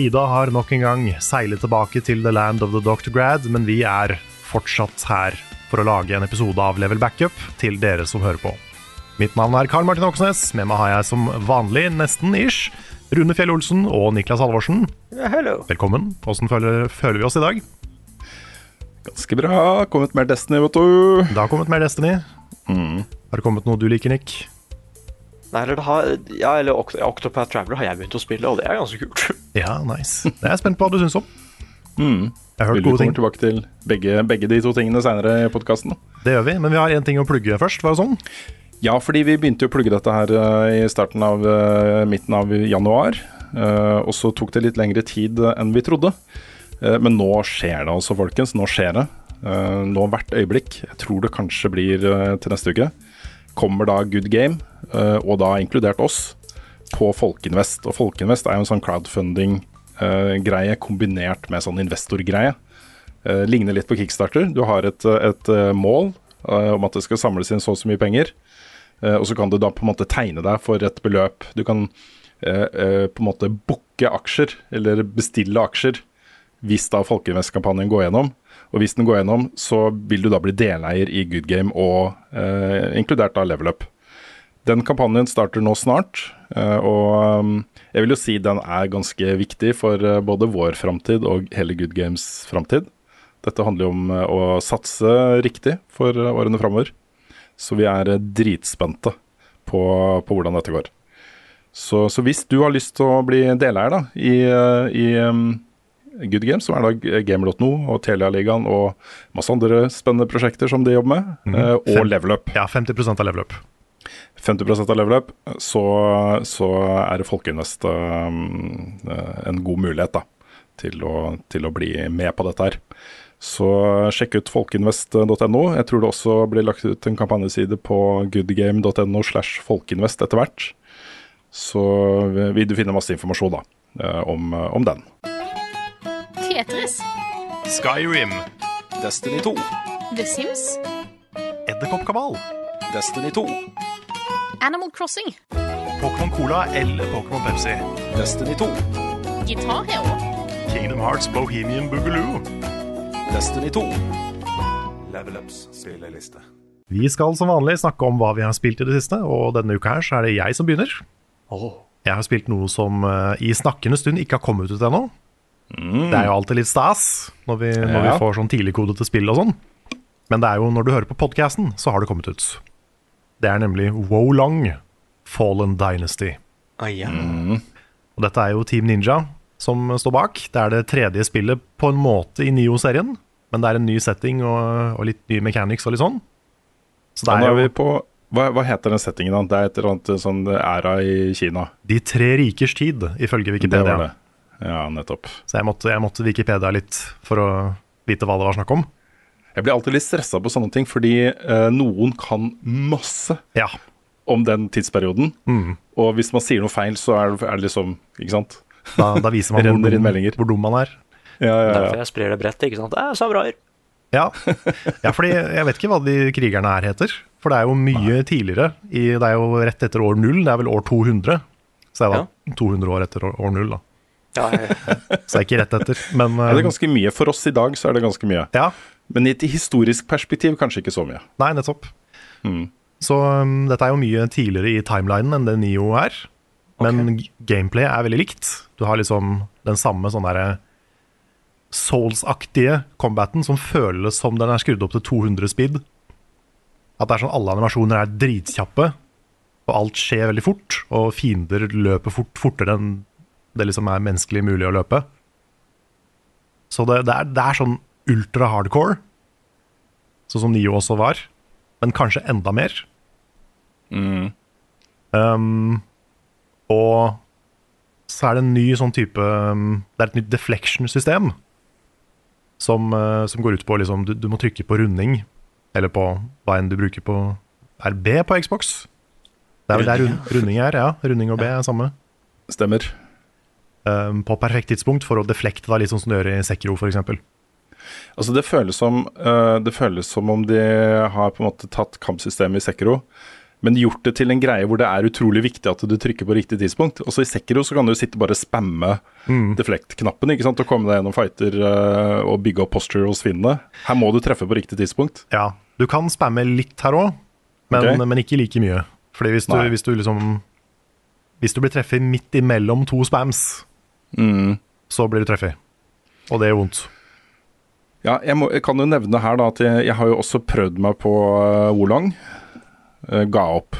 Frida har nok en gang seilet tilbake til the land of the Doctorgrad, Grad, men vi er fortsatt her for å lage en episode av Level Backup til dere som hører på. Mitt navn er Karl Martin Oksnes. Med meg har jeg som vanlig, nesten ish, Rune Fjell Olsen og Niklas Halvorsen. Velkommen. Åssen føler, føler vi oss i dag? Ganske bra. Kommet mer Destiny, vet du. Det har kommet mer Destiny. Har det kommet noe du liker, Nick? Nei, eller, det har, ja, eller Oct Octopath Traveler har jeg begynt å spille, og det er ganske kult. Ja, nice. Det er jeg spent på hva du syns om. Mm. Jeg har hørt gode ting. Vi kommer tilbake til begge, begge de to tingene seinere i podkasten. Det gjør vi, men vi har én ting å plugge først. Var det sånn? Ja, fordi vi begynte jo å plugge dette her eh, i starten av eh, midten av januar. eh, og så tok det litt lengre tid enn vi trodde. Eh, men nå skjer det altså, folkens. Nå skjer det. Eh, nå hvert øyeblikk. Jeg tror det kanskje blir til neste uke. Kommer da Good Game, eh, og da inkludert oss, på Folkeinvest. Og Folkeinvest er jo en sånn crowdfunding-greie kombinert med sånn investorgreie. Eh, ligner litt på Kickstarter. Du har et, et eh, mål eh, om at det skal samles inn så og så mye penger. Eh, og så kan du da på en måte tegne deg for et beløp. Du kan eh, eh, på en måte booke aksjer, eller bestille aksjer, hvis da Folkeinvest-kampanjen går gjennom. Og hvis den går gjennom, så vil du da bli deleier i Good Game, og eh, inkludert da Level Up. Den kampanjen starter nå snart, eh, og um, jeg vil jo si den er ganske viktig for eh, både vår framtid og hele Good Games framtid. Dette handler jo om eh, å satse riktig for eh, årene framover. Så vi er eh, dritspente på, på hvordan dette går. Så, så hvis du har lyst til å bli deleier da, i, eh, i Good Games, som er da Gamer.no og Telialigaen og masse andre spennende prosjekter som de jobber med, eh, og Fem- Level Up. Ja, 50% av level up. 50% av level up, så, så er Folkeinvest um, en god mulighet da, til å, til å bli med på dette her. Så sjekk ut folkeinvest.no. Jeg tror det også blir lagt ut en kampanjeside på goodgame.no slash folkeinvest etter hvert. Så vil du finne masse informasjon da, om, om den. Tetris. Skyrim. Destiny 2. The Sims. Edderkoppkabal. Destiny 2. Animal Crossing. Pokémon Cola eller Pokémon Pepsi. Destiny 2. Guitar Hero. Kingdom Hearts Bohemian Boogaloo. Destiny 2. Level Ups spilleliste. Vi skal som vanlig snakke om hva vi har spilt i det siste, og denne uka her så er det jeg som begynner. Jeg har spilt noe som eh, i snakkende stund ikke har kommet ut ennå. Det er jo alltid litt stas når vi, når vi får sånn tidligkode til spill og sånn. Men det er jo når du hører på podkasten, så har det kommet ut. Det er nemlig Wolong Fallen Dynasty. Ah, ja. Og dette er jo Team Ninja som står bak. Det er det tredje spillet på en måte i Nio-serien, men det er en ny setting og, og litt ny mechanics og litt sånn. Så det er er vi jo på hva, hva heter den settingen da? Det er et eller annet sånn æra i Kina. De tre rikers tid, ifølge Det Wikipedia. var det. Ja, nettopp. Så jeg måtte, jeg måtte Wikipedia litt for å vite hva det var snakk om. Jeg blir alltid litt stressa på sånne ting, fordi eh, noen kan masse Ja. om den tidsperioden. Mm. Og hvis man sier noe feil, så er det, er det liksom Ikke sant? Da, da viser man hvor dum, hvor dum man er. Ja, ja, Derfor jeg sprer det bredt, ikke sant. Eh, er samuraier. Ja. ja, fordi jeg vet ikke hva de krigerne her heter. For det er jo mye tidligere. I, det er jo rett etter år null. Det er vel år 200. Så det var 200 år etter år, år null, da. Ja, jeg, Så jeg er ikke rett etter. Men Ja, det er eh, ganske mye. For oss i dag så er det ganske mye. ja, Men i et historisk perspektiv kanskje ikke så mye. nei, nettopp. Mm. Så um, dette er jo mye tidligere i timelinen enn det Nio er. Men okay. gameplay er veldig likt. Du har liksom den samme sånn derre Souls-aktige combaten som føles som den er skrudd opp til 200 speed. At det er sånn alle animasjoner er dritkjappe. Og alt skjer veldig fort, og fiender løper fort, fortere enn det liksom er menneskelig mulig å løpe. Så det, det, er, det er sånn ultra hardcore, sånn som Nio også var, men kanskje enda mer. Um, og så er det en ny sånn type um, Det er et nytt deflection-system som, uh, som går ut på liksom du, du må trykke på runding, eller på hva enn du bruker på Er B på Xbox? Det er vel der rund, runding er, ja. Runding og B er samme. Stemmer. Um, på perfekt tidspunkt for å deflekte deg, litt sånn som du gjør i Sekro f.eks. Altså det føles, som, uh, det føles som om de har på en måte tatt kampsystemet i Sekiro, men gjort det til en greie hvor det er utrolig viktig at du trykker på riktig tidspunkt. Også i Sekiro så kan du sitte bare spamme deflect-knappen ikke sant, og komme deg gjennom fighter uh, og bygge opp posture hos fiendene. Her må du treffe på riktig tidspunkt. Ja, du kan spamme litt her òg, men, okay. men ikke like mye. Fordi hvis du, hvis du liksom Hvis du blir treffet midt imellom to spams, Mm. så blir du treffet. Og det gjør vondt. Ja, jeg, må, jeg kan jo nevne her da at jeg, jeg har jo også prøvd meg på uh, Wolong. Uh, ga opp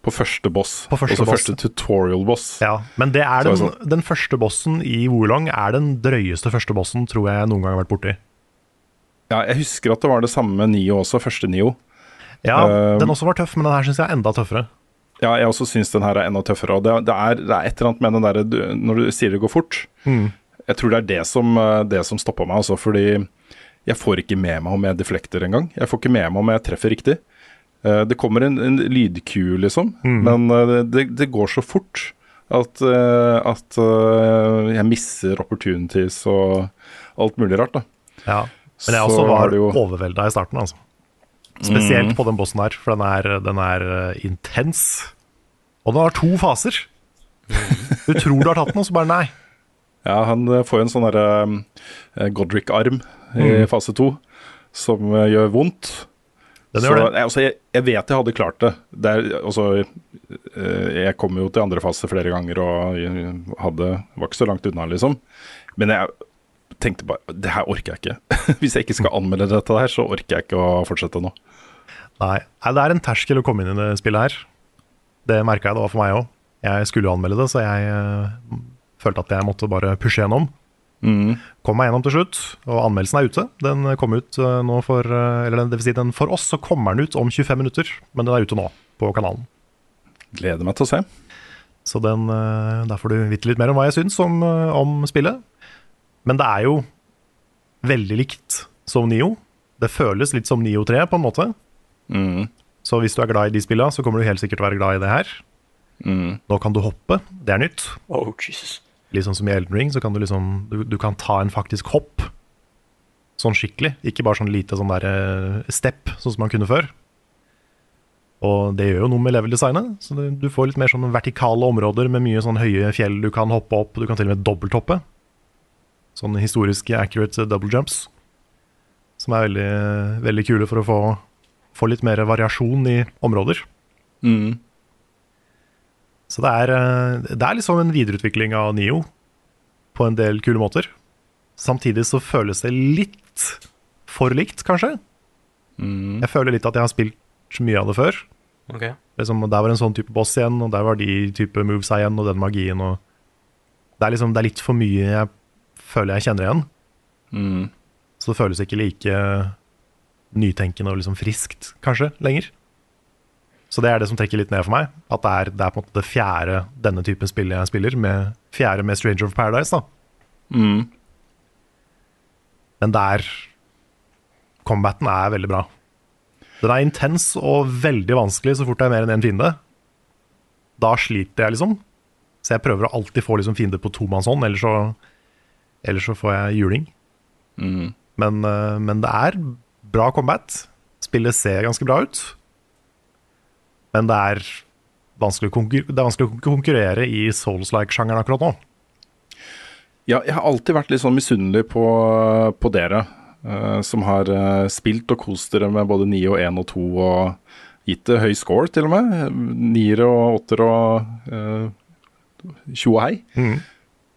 på første boss. På første også boss. første tutorial-boss. Ja, men det er den, sånn- den første bossen i Wolong er den drøyeste første bossen tror jeg noen gang har vært borti. Ja, jeg husker at det var det samme med Nio også, første Nio. Ja, uh, den også var tøff, men den her syns jeg er enda tøffere. Ja, jeg også syns den her er enda tøffere. Og det, det, er, det er et eller annet med den derre Når du sier det går fort, Mm. jeg tror det er det som, eh, det som stopper meg, altså. Fordi jeg får ikke med meg om jeg deflekter engang. Jeg får ikke med meg om jeg treffer riktig. Eh, Det kommer en, en lydkue, liksom, Mm. men eh, det, det går så fort at, at jeg misser opportunities og alt mulig rart, da. Ja. Men jeg også var jo- overvelda i starten, altså. Spesielt Mm. på den bossen her, for den er, den er eh, intens. Og den har to faser. Du tror du har tatt den, og så bare nei. Ja, han eh, får jo en sånn derre eh, Godric-arm i Mm. fase to, som gjør vondt. Den så det. Jeg, altså, jeg, jeg vet jeg hadde klart det. det er, altså, jeg kom jo til andre fase flere ganger og hadde, var ikke så langt unna, liksom. Men jeg tenkte bare det her orker jeg ikke. Hvis jeg ikke skal anmelde dette her, så orker jeg ikke å fortsette nå. Nei. Det er en terskel å komme inn i det spillet her. Det merka jeg det var for meg òg. Jeg skulle jo anmelde det, så jeg uh, følte at jeg måtte bare pushe gjennom. Mm. Kom meg gjennom til slutt, og anmeldelsen er ute. Den kom ut uh, nå for uh, Eller det vil si, den, for oss så kommer den ut om 25 minutter, men den er ute nå på kanalen. Gleder meg til å se. Så den, der får du vite litt mer om hva jeg syns om, om spillet. Men det er jo veldig likt som Nio. Det føles litt som Nio 3, på en måte. Mm. Så hvis du er glad i de spillene, så kommer du helt sikkert til å være glad i det her. Mm. Nå kan du hoppe, det er nytt. Oh, Jesus. Litt sånn som i Elden Ring, så kan du liksom Du, du kan ta en faktisk hopp. Sånn skikkelig. Ikke bare sånn lite sånn der eh, step, sånn som man kunne før. Og det gjør jo noe med level-designet. Så det, du får litt mer sånn vertikale områder med mye sånn høye fjell du kan hoppe opp. Du kan til og med dobbelthoppe. Sånn historisk accurate double jumps. Som er veldig, veldig kule for å få, få litt mer variasjon i områder. Mm. Så det er, eh, det er liksom en videreutvikling av Nio på en del kule måter. Samtidig så føles det litt for likt, kanskje. Mm. Jeg føler litt at jeg har spilt mye av det før. Okay. Liksom, der var en sånn type boss igjen, og der var de type moves igjen, og den magien. Og det, er liksom, det er litt for mye jeg føler jeg kjenner igjen. Mm. Så det føles ikke like nytenkende og liksom friskt, kanskje, lenger. Så det er det som trekker litt ned for meg. At det er, det er på en måte det fjerde denne typen spill jeg spiller, med fjerde med Stranger of Paradise, da. Mm. Men der Combaten er veldig bra. Den er intens og veldig vanskelig så fort det er mer enn én fiende. Da sliter jeg, liksom. Så jeg prøver å alltid få liksom fiender på tomannshånd, ellers så, ellers så får jeg juling. Mm. Men, eh, men det er bra combat. Spillet ser ganske bra ut. Men det er vanskelig det er vanskelig å konkurrere i Souls-like-sjangeren akkurat nå. Ja, jeg har alltid vært litt sånn misunnelig på, på dere uh, som har uh, spilt og kost dere med både 9 og 1 og 2 og gitt det høy score, til og med. Niere og åtter og uh, tjo og hei. Mm.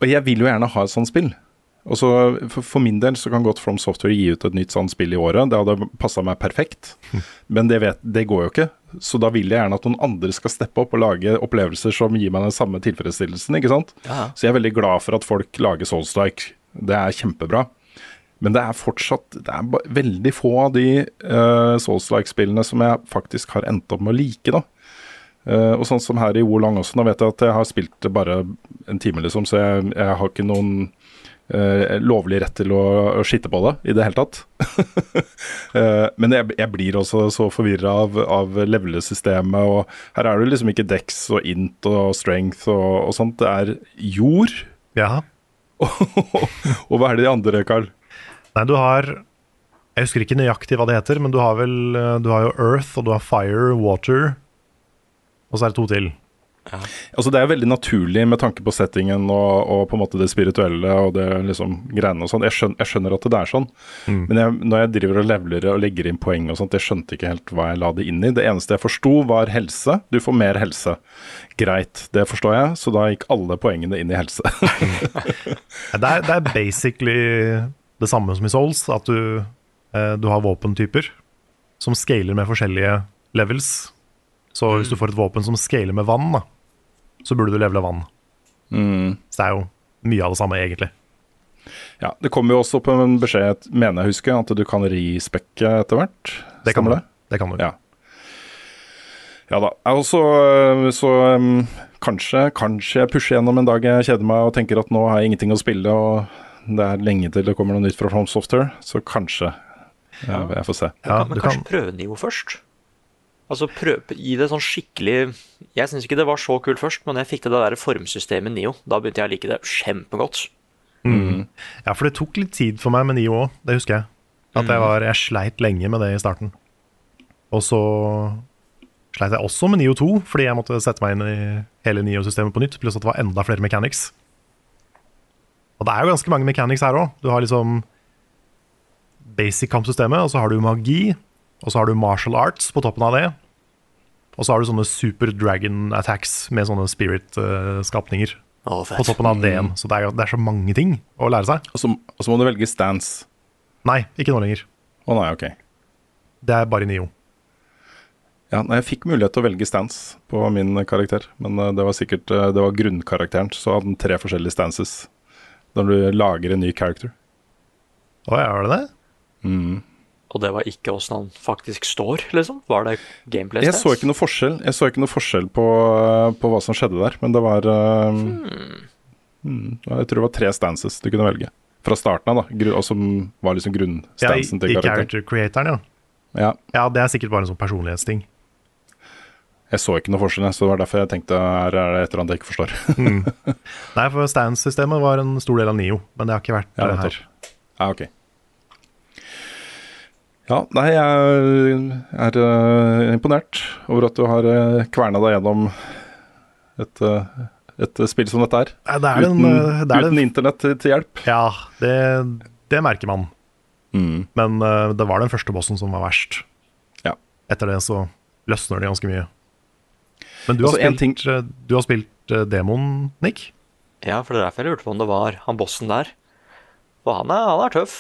Og jeg vil jo gjerne ha et sånt spill. Og så for, for min del så kan godt From Software gi ut et nytt sånt spill i året. Det hadde passa meg perfekt. Men det, vet, det går jo ikke. så da vil jeg gjerne at noen andre skal steppe opp og lage opplevelser som gir meg den samme tilfredsstillelsen, ikke sant. Ja. Så jeg er veldig glad for at folk lager Soulstrike. Det er kjempebra. Men det er fortsatt Det er veldig få av de uh, Soulstrike-spillene som jeg faktisk har endt opp med å like, da. Uh, og sånn som her i Wolong også, nå vet jeg at jeg har spilt det bare en time, liksom, så jeg, jeg har ikke noen eh, lovlig rett til å, å skitte på det i det hele tatt. uh, men jeg, jeg blir også så forvirra av, av levelesystemet, og her er det liksom ikke dex og int og strength og, og sånt, det er jord. Ja. og hva er det de andre, Carl? Nei, du har Jeg husker ikke nøyaktig hva det heter, men du har vel eh, Du har jo Earth, og du har Fire, Water, og så er det to til. Altså Det er veldig naturlig med tanke på settingen og, og på en måte det spirituelle og det liksom greiene og sånn. Jeg, jeg skjønner at det er sånn, men jeg, når jeg driver og levler og legger inn poeng og sånt, jeg skjønte ikke helt hva jeg la det inn i. Det eneste jeg forsto var helse. Du får mer helse. Greit, det forstår jeg, så da gikk alle poengene inn i helse. Det er, det er basically det samme som i Souls, at du, eh, du har våpentyper som scaler med forskjellige levels. Så hvis du får et våpen som scaler med vann, da, så burde du levele vann. Mm. Så det er jo mye av det samme, egentlig. Ja, Det kommer jo også på en beskjed, mener jeg husker, at du kan rispekke etter hvert. Det kan du. Det kan du. Ja. Ja da. Og så, så um, kanskje, kanskje jeg pusher gjennom en dag jeg kjeder meg og tenker at nå har jeg ingenting å spille, og det er lenge til det kommer noe nytt fra From Software, så kanskje. Ja, jeg får se. Ja, men kanskje kan- prøve Nio først? Altså prøve, Gi det sånn skikkelig Jeg syns ikke det var så kult først, men jeg fikk til det der formsystemet Nio. Da begynte jeg å like det kjempegodt. Ja, for det tok litt tid for meg med Nio òg, det husker jeg. At jeg, var, jeg sleit lenge med det i starten. Og så sleit jeg også med Nio 2, fordi jeg måtte sette meg inn i hele Nio-systemet på nytt, pluss at det var enda flere mechanics. Og det er jo ganske mange mechanics her òg. Du har liksom basic kampsystemet, og så har du magi, og så har du martial arts på toppen av det. Og så har du sånne super dragon attacks med sånne spirit-skapninger Å, på toppen av D-en. Så det er, det er så mange ting å lære seg. Og så, og så må du velge stance. Nei, ikke nå lenger. Å nei, ok. Det er bare Nio. Ja, nei, jeg fikk mulighet til å velge stance på min karakter, men eh, det var sikkert eh, det var grunnkarakteren, så hadde den tre forskjellige stances når du lager en ny character. Å ja, var det det? Mm. Og det var ikke åssen han faktisk står, liksom? Var det gameplay Jeg så ikke noe forskjell Jeg så ikke noe forskjell på, eh, på hva som skjedde der, men det var eh, mm, Jeg tror det var tre stances du kunne velge. Fra starten av, da. Og som var liksom Ja, i, til karakteren. character creatoren, ja. Ja, Ja, det er sikkert bare en sånn personlighetsting. jeg så ikke noe forskjell, så det var derfor jeg tenkte her er det et eller annet jeg ikke forstår. Nei, for stance-systemet var en stor del av Nio, men det har ikke vært Ja, det her. Ja, ok. Ja, nei, jeg er eh, imponert over at du har uh, kverna deg gjennom et, eh, et spill som dette her. Det er uten eh, det er uten internett til, til hjelp. Ja, det, det merker man. Mm. Men eh, det var den første bossen som var verst. Ja. Etter det så løsner det ganske mye. Men du har Altså, spilt, ting... du har spilt eh, demoen, Nick? Ja, for det er derfor jeg lurte på om det var han bossen der. For han er, han er tøff.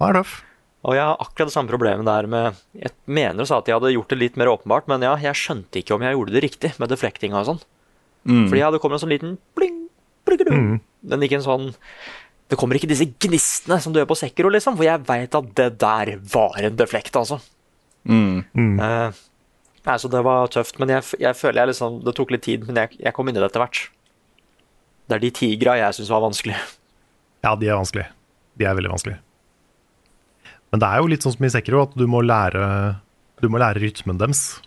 Han er tøff. Og jeg har akkurat det samme problemet der med Jeg mener du sa at jeg hadde gjort det litt mer åpenbart, men ja, jeg skjønte ikke om jeg gjorde det riktig med deflektinga og sånn. Mm. Fordi ja, det kommer en sånn liten bling, bling, Mm. Men ikke en sånn Det kommer ikke disse gnistene som du gjør på Sekiro, liksom. For jeg veit at det der var en deflekt, altså. Mm. Eh, nei, så det var tøft. Men jeg, jeg føler jeg liksom Det tok litt tid, men jeg, jeg kom inn i det etter hvert. Det er de tigra jeg syns var vanskelig. Ja, de er vanskelig. De er veldig vanskelig. Men det er jo litt sånn som i Sekiro, at du må lære, du må lære rytmen deres.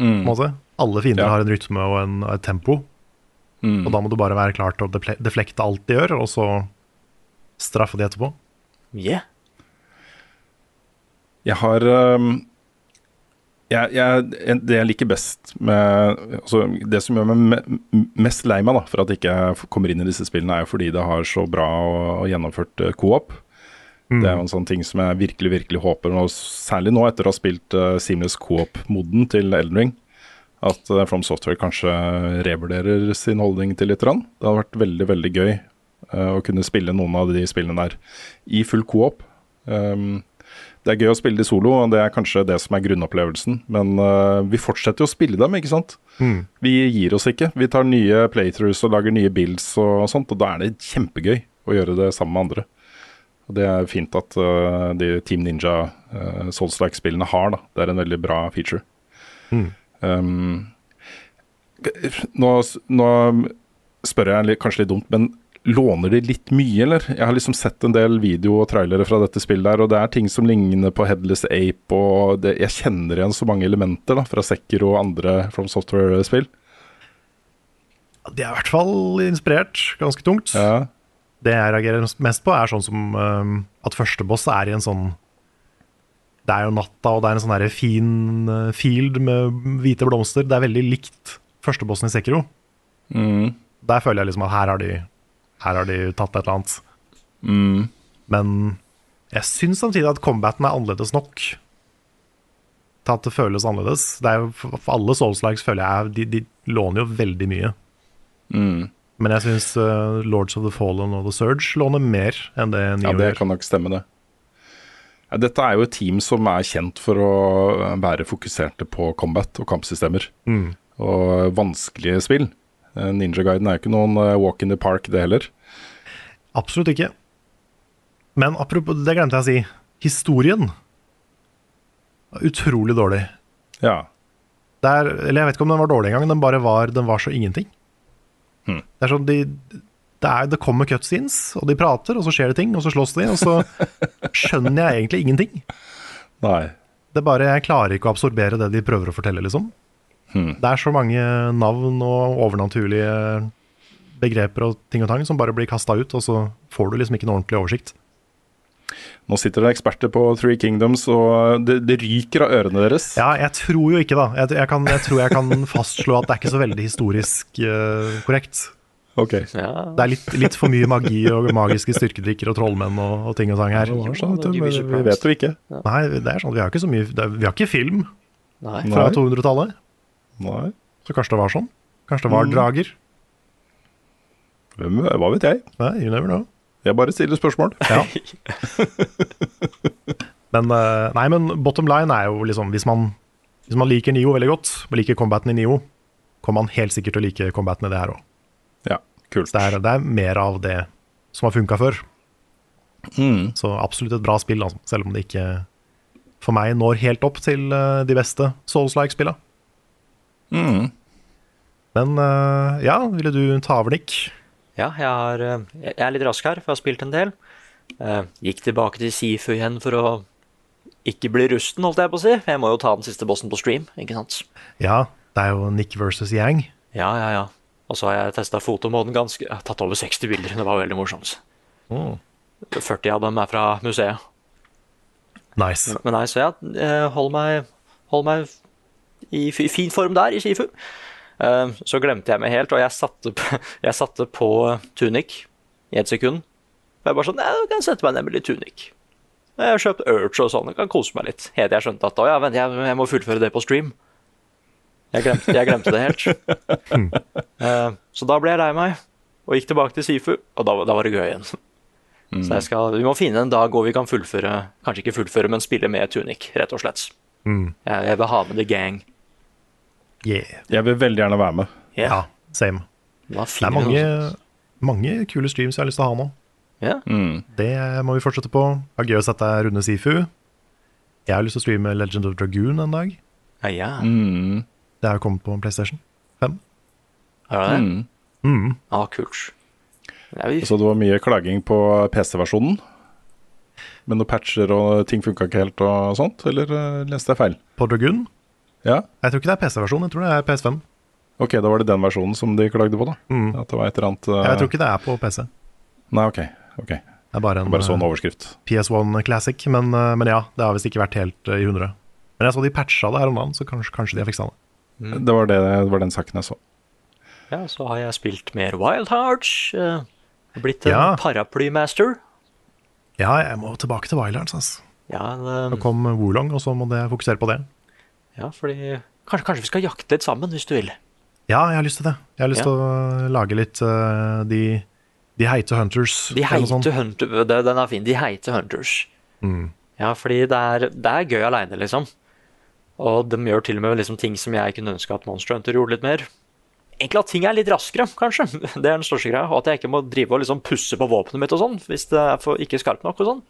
Mm. Alle fiender Ja. har en rytme og en, et tempo. Mm. Og da må du bare være klar til å deflekte alt de gjør, og så straffe de etterpå. Yeah. Jeg har um, jeg, jeg, Det jeg liker best med altså Det som gjør meg mest lei meg da, for at jeg ikke kommer inn i disse spillene, er jo fordi det har så bra og, og gjennomført uh, co-op. Det er jo en sånn ting som jeg virkelig virkelig håper, og særlig nå etter å ha spilt uh, Seamless co-op-moden til Elden Ring, at uh, From Software kanskje revurderer sin holdning til litt. grann. Det hadde vært veldig veldig gøy uh, å kunne spille noen av de spillene der i full co-op. Um, Det er gøy å spille de solo, og det er kanskje det som er grunnopplevelsen. Men uh, vi fortsetter jo å spille dem, ikke sant. Vi gir oss ikke. Vi tar nye playthroughs og lager nye builds og sånt, og da er det kjempegøy å gjøre det sammen med andre. Og det er fint at uh, de Team Ninja uh, Souls-like-spillene har, da. Det er en veldig bra feature. Um, nå, nå spør jeg litt, kanskje litt dumt, men låner de litt mye, eller? Jeg har liksom sett en del video og trailere fra dette spillet der, og det er ting som ligner på Headless Ape, og det, jeg kjenner igjen så mange elementer da, fra Sekiro og andre From Software-spill. De er i hvert fall inspirert ganske tungt. Ja. Det jeg reagerer mest på, er sånn som um, at første boss er i en sånn Det er jo natta, og det er en sånn fin uh, field med hvite blomster. Det er veldig likt første bossen i Sekiro. Mm. Der føler jeg liksom at her har de, her har de tatt et eller annet. Mm. Men jeg syns samtidig at combaten er annerledes nok til at det føles annerledes. Det er jo, for alle Souls-likes føler jeg de, de låner jo veldig mye. Mm. Men jeg syns uh, Lords of the Fallen og The Surge låner mer enn det Ja, det gjør. kan nok stemme, det. Ja, dette er jo et team som er kjent for å være fokuserte på combat og kampsystemer. Mm. Og vanskelige spill. Eh, Ninja Guiden er jo ikke noen eh, walk in the park, det heller. Absolutt ikke. Men apropos, det glemte jeg å si. Historien utrolig dårlig. Ja. Det er, eller jeg vet ikke om den var dårlig engang, den bare var, den var så ingenting. Hmm. Det er sånn, de, det, er, det kommer cutscenes, og de prater, og så skjer det ting, og så slåss de, og så skjønner jeg egentlig ingenting. Nei. Det er bare, Jeg klarer ikke å absorbere det de prøver å fortelle, liksom. Mm. Det er så mange navn og overnaturlige begreper og ting og tang som bare blir kasta ut, og så får du liksom ikke noe ordentlig oversikt. Nå sitter det eksperter på Three Kingdoms, og det, det ryker av ørene deres. Ja, jeg tror jo ikke, da. Jeg, jeg, kan, jeg tror jeg kan fastslå at det er ikke så veldig historisk uh, korrekt. Ok. Ja, Det er litt, litt for mye magi og magiske styrkedrikker og trollmenn og, og ting og sang her. Ja, sånn, du, vi, vi vet jo ikke. Nei, det er sånn, vi har ikke så mye det er, Vi har ikke film Nei. fra 200-tallet, Nei. så kanskje det var sånn. Kanskje det var drager. Hvem, hva vet jeg? Nei, you never know. Jeg bare stiller spørsmål. Ja. men, eh, nei, men bottom line er jo liksom Hvis man, hvis man liker Nio veldig godt, og liker combaten i Nio, kommer man helt sikkert til å like combaten i det her òg. Ja, kult. Det, er- det er mer av det som har funka før. Mm. Så absolutt et bra spill, altså, selv om det ikke for meg når helt opp til eh, de beste Souls-like-spilla. Mm. Men eh, ja, ville du ta over, Nick? Ja, jeg, har, eh, jeg er litt rask her, for jeg har spilt en del. Eh, gikk tilbake til Sifu igjen for å ikke bli rusten, holdt jeg på å si. Jeg må jo ta den siste bossen på stream, ikke sant? Ja, det er jo Nick versus Yang. Ja, ja, ja. Og så har jeg testa fotomåten ganske Jeg har tatt over 60 bilder, det var veldig morsomt. 40 av dem er fra museet. Nice. Men nei, så jeg eh, holder meg, hold meg i fin form der, i Sifu. Eh, Så glemte jeg meg helt, og jeg satte, p- jeg satte på tunic i et sekund. Og jeg bare sånn, nei, nå kan jeg sette meg litt tunic. Jeg har kjøpt urge og sånn, jeg kan kose meg litt. Helt til jeg skjønte at, å ja, vent, jeg, jeg må fullføre det på stream. Jeg glemte, jeg glemte det helt. Eh, Så da ble jeg lei meg, og gikk tilbake til Sifu, og da, da var det gøy igjen. Så jeg skal, vi må finne en dag hvor vi kan fullføre, kanskje ikke fullføre, men spille med tunic, rett og slett. Mm. Jeg, jeg vil ha med the gang. Yeah. Jeg vil veldig gjerne være med. Ja, same. Det er mange, mange kule streams jeg har lyst til å ha nå. Yeah. Mm. Det må vi fortsette på. Det er gøy å sette deg runde Sifu. Jeg har lyst til å streame Legend of Dragoon en dag. Ja, ja. Mm. Det har jo kommet på PlayStation 5. Har det det? Mm. Mm. Ja, kult. Så det var mye klaging på PC-versjonen. Med noen patcher og ting funka ikke helt og sånt, eller eh, leste jeg feil? På Dragoon? Ja, Jeg tror ikke det er PC-versjonen, jeg tror det er PS5. ok, da var det den versjonen som de klagde på, da. Mm. At det var et eller annet uh... Jeg tror ikke det er på PC. Nei, ok. ok. Det er bare en Bare så en eh, overskrift. PS1 Classic, men, eh, men ja, det har visst ikke vært helt i 100. Men jeg så de patcha det her om dagen, så kanskje, kanskje de har fiksa det. Det var, det, det var den saken jeg så. ja, så har jeg spilt mer Wild Hearts. blitt en Ja. paraplymaster. Ja, jeg må tilbake til Wildlands, altså. Ja, Nå det, kom Wolong, og så må jeg fokusere på det. Ja, fordi kanskje, kanskje vi skal jakte litt sammen, hvis du vil. Ja, jeg har lyst til det. Jeg har lyst Ja. til å lage litt uh, de, de heite Hunters. De heite hunter, Den er fin. De heite hunters. Mm. Ja, fordi det er, det er gøy aleine, liksom. Og de gjør til og med liksom ting som jeg kunne ønske at Monster Hunter gjorde litt mer. Egentlig at ting er litt raskere, kanskje. Det er den største greia. Og at jeg ikke må drive og liksom pusse på våpenet mitt og sånn, hvis det er for ikke skarpt nok og sånn.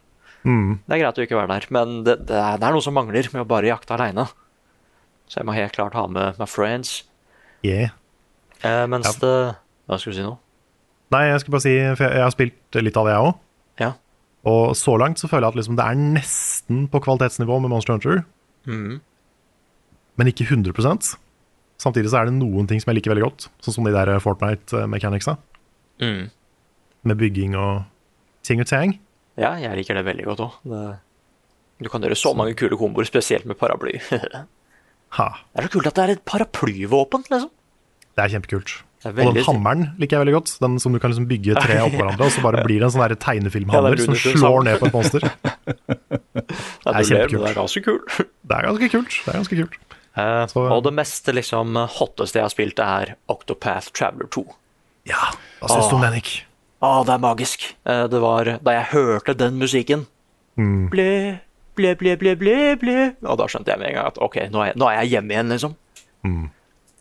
Mm. Det er greit å ikke være der, men det, det, er, det er noe som mangler med å bare jakte aleine. Så jeg må helt klart ha med my friends. Yeah. Eh, mens Ja. det Hva skulle du si nå? Nei, jeg skulle bare si, for jeg, jeg har spilt litt av det, jeg òg. Ja. Og så langt så føler jeg at liksom det er nesten på kvalitetsnivå med Monster Hunter, Mm. men ikke 100% Samtidig så er det noen ting som jeg liker veldig godt, sånn som de der Fortnite-mechanicsa, Mm. med bygging og ting og tang. Ja, jeg liker det veldig godt òg. Du kan gjøre så mange kule komboer, spesielt med paraply. det er så kult at det er et paraplyvåpen, liksom. det er kjempekult. Det er Og den hammeren liker jeg veldig godt. Den som du kan liksom bygge tre oppå hverandre, og så bare blir det en sånn tegnefilmhammer Ja, som slår ned på et monster. Det er, kjempekult. det er ganske kult. Det er ganske kult. Det er ganske kult. Eh, Så- og det meste liksom hotteste jeg har spilt, er Octopath Traveler 2. Ja, hva syns du om den, Nick? Å, det er magisk. Eh, det var da jeg hørte den musikken Mm. Ble, ble, ble, ble, ble, ble. Og da skjønte jeg med en gang at ok, nå er jeg, nå er jeg hjemme igjen, liksom. Det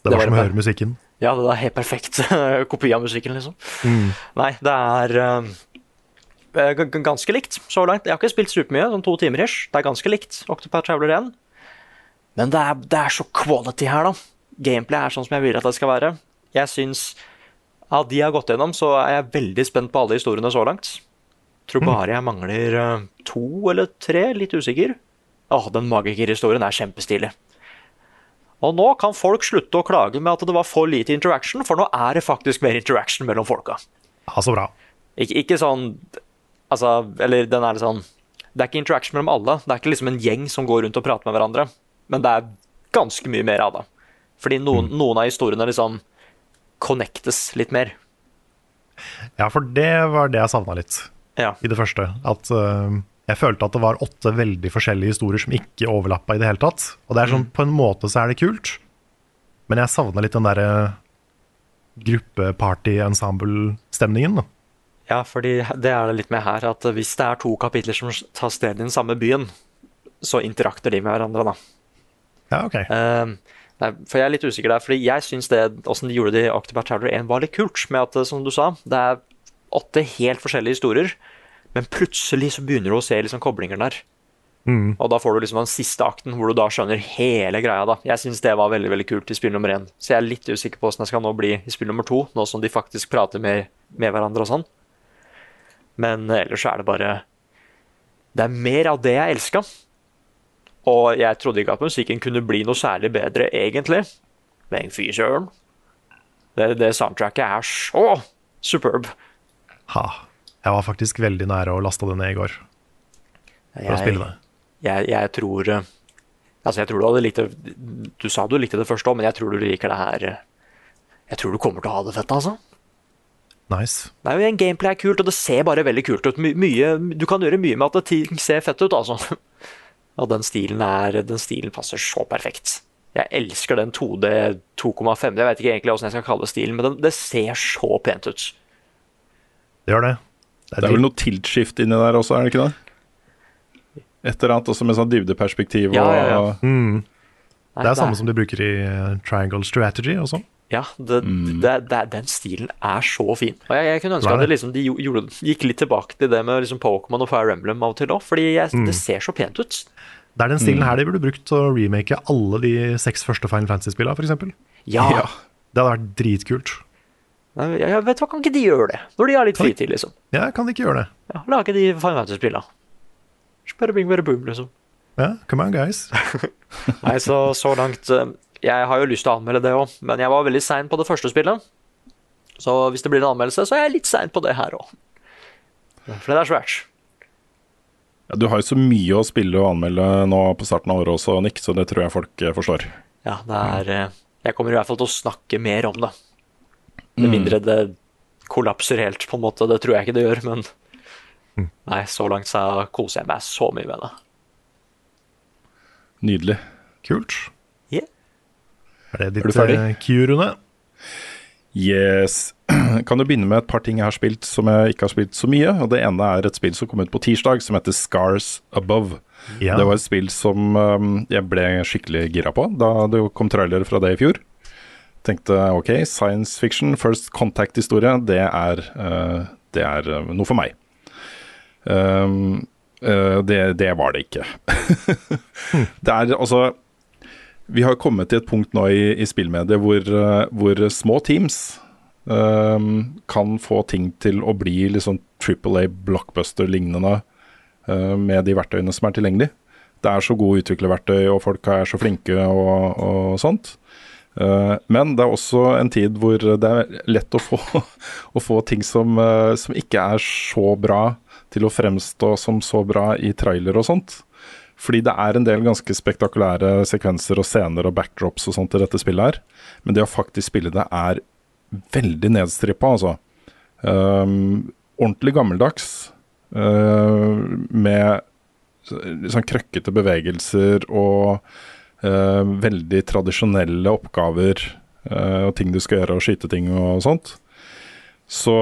Det var var som å høre musikken. Ja, det er helt perfekt kopi av musikken, liksom. Mm. Nei, det er g- ganske likt så langt. Jeg har ikke spilt supermye, sånn to timer ish. Det er ganske likt Octopath Traveler 1. Men det er, det er så quality her, da. Gameplay er sånn som jeg vil at det skal være. Jeg syns Av de jeg har gått gjennom, så er jeg veldig spent på alle historiene så langt. Tror bare jeg mangler eh, to eller tre, litt usikker. Åh, den magikerhistorien er kjempestilig. Og nå kan folk slutte å klage med at det var for lite interaction, for nå er det faktisk mer interaction mellom folka. Ja, så bra. Ikke, ikke sånn Altså, eller den er litt sånn Det er ikke interaction mellom alle. Det er ikke liksom en gjeng som går rundt og prater med hverandre. Men det er ganske mye mer av det. Fordi noen, noen av historiene liksom connectes litt mer. Ja, for det var det jeg savna litt Ja. i det første. At uh, jeg følte at det var åtte veldig forskjellige historier som ikke overlappa i det hele tatt. Og det er sånn, på en måte så er det kult, men jeg savna litt den derre gruppeparty-ensemble-stemningen. da. Ja, fordi det er det litt med her, at hvis det er to kapitler som tar sted i den samme byen, så interakter de med hverandre, da. Ja, ok. Uh, nei, for jeg er litt usikker der, fordi jeg syns det åssen de gjorde det i Octopath Traveler 1 var litt kult, med at, som du sa, det er åtte helt forskjellige historier, men plutselig så begynner du å se liksom koblinger der. Mm. Og da får du liksom den siste akten, hvor du da skjønner hele greia. da. Jeg syns det var veldig veldig kult i spill nummer én. Så jeg er litt usikker på åssen jeg skal nå bli i spill nummer to, nå som de faktisk prater med, med hverandre og sånn. Men ellers så er det bare Det er mer av det jeg elska. Og jeg trodde ikke at musikken kunne bli noe særlig bedre, egentlig. Men fy søren. Det, det soundtracket er så superb. Ha. Jeg var faktisk veldig nære å laste det ned i går for å spille det. Jeg, jeg tror eh, Altså, jeg tror du hadde likt det Du sa du likte det først òg, men jeg tror du liker det her eh, Jeg tror du kommer til å ha det fett, altså. Nice. Nei, er en gameplay er kult, og det ser bare veldig kult ut. My, mye, du kan gjøre mye med at det ting ser fett ut, altså. Og den stilen er Den stilen passer så perfekt. Jeg elsker den 2D 2,5. Jeg vet ikke egentlig hvordan jeg skal kalle stilen, men den, det ser så pent ut. Det gjør det. Det er vel noe tilt-skift inni der også, er det ikke det? Et eller annet også med sånn dybdeperspektiv og Ja, ja, ja. mm. Det er samme som de bruker i eh, Triangle Strategy også. Ja, det, det, det, den stilen er så fin. Og jeg, jeg kunne ønske er at det det. liksom, de gjorde, gikk litt tilbake til det med liksom Pokémon og Fire Emblem av og til òg, fordi jeg, Mm. det ser så pent ut. Det er den stilen her de burde brukt til å remake alle de seks første Final Fantasy-spillene, f.eks. Ja, Ja. Det hadde vært dritkult. Jeg vet hva, Kan ikke de gjøre det? Når de har litt fritid, liksom. Ja, kan de ikke gjøre det? Ja, Lage de Fine Fantasy-spillene. Bare bing, bare boom, liksom. Ja, come on, guys. Nei, så, så langt eh, Jeg har jo lyst til å anmelde det òg, men jeg var veldig sein på det første spillet. Så hvis det blir en anmeldelse, så er jeg litt sein på det her òg. For det er svært. Ja, du har jo så mye å spille og anmelde nå på starten av året også, Nick, så det tror jeg folk eh, forstår. Ja, det er eh, Jeg kommer i hvert fall til å snakke mer om det. Med mindre det kollapser helt, på en måte. Det tror jeg ikke det gjør, men Nei, så langt så koser jeg meg så mye med det. Nydelig. Kult. Yeah. Er det Er du ditt uh, Q, Rune? Yes. Kan du begynne med et par ting jeg har spilt som jeg ikke har spilt så mye. Og Det ene er et spill som kom ut på tirsdag, som heter Scars Above. Ja. Det var et spill som um, jeg ble skikkelig gira på da det kom trailer fra det i fjor. Tenkte ok, science fiction, first contact-historie, det uh, det er uh, noe for meg. Um, uh, det, det var det ikke. Det er altså Vi har kommet til et punkt nå i, i spillmediet hvor, hvor små teams um, kan få ting til å bli liksom Triple A blockbuster-lignende uh, med de verktøyene som er tilgjengelig. Det er så gode utviklerverktøy, og folk er så flinke og, og sånt. Uh, men det er også en tid hvor det er lett å få, å få ting som, uh, som ikke er så bra til å fremstå som så bra i trailer og sånt. Fordi det er en del ganske spektakulære sekvenser og scener og backdrops og sånt i dette spillet her. Men det å faktisk spille det er veldig nedstrippa, altså. Um, ordentlig gammeldags. Uh, med sånn krøkkete bevegelser og veldig tradisjonelle oppgaver uh, og ting du skal gjøre, og skyte ting og sånt. Så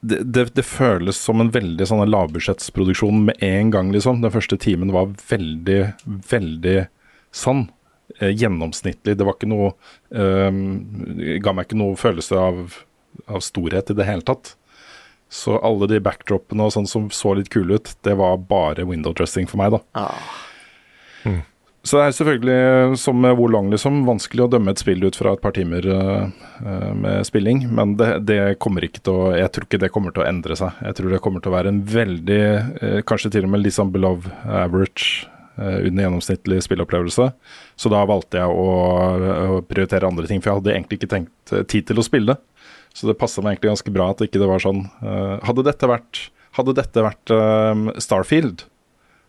det, det, det føles som en veldig sånn lavbudsjettsproduksjon med en gang, liksom. Den første timen var veldig, veldig sann. Eh, gjennomsnittlig. Det var ikke noe eh, Ga meg ikke noe følelse av, av storhet i det hele tatt. Så alle de backdropene og sånn som så litt kule ut, det var bare window dressing for meg, da. Så det er selvfølgelig, som med hvor lang, liksom, vanskelig å dømme et spill ut fra et par timer uh, uh, med spilling. Men det, det, kommer ikke til å Jeg tror ikke det kommer til å endre seg. Jeg tror det kommer til å være en veldig, uh, kanskje til og med litt sånn below average, under gjennomsnittlig spillopplevelse. Så da valgte jeg å, å, prioritere andre ting, for jeg hadde egentlig ikke tenkt tid til å spille. Så det passa meg egentlig ganske bra at ikke det var sånn Hadde dette vært, hadde dette vært Starfield,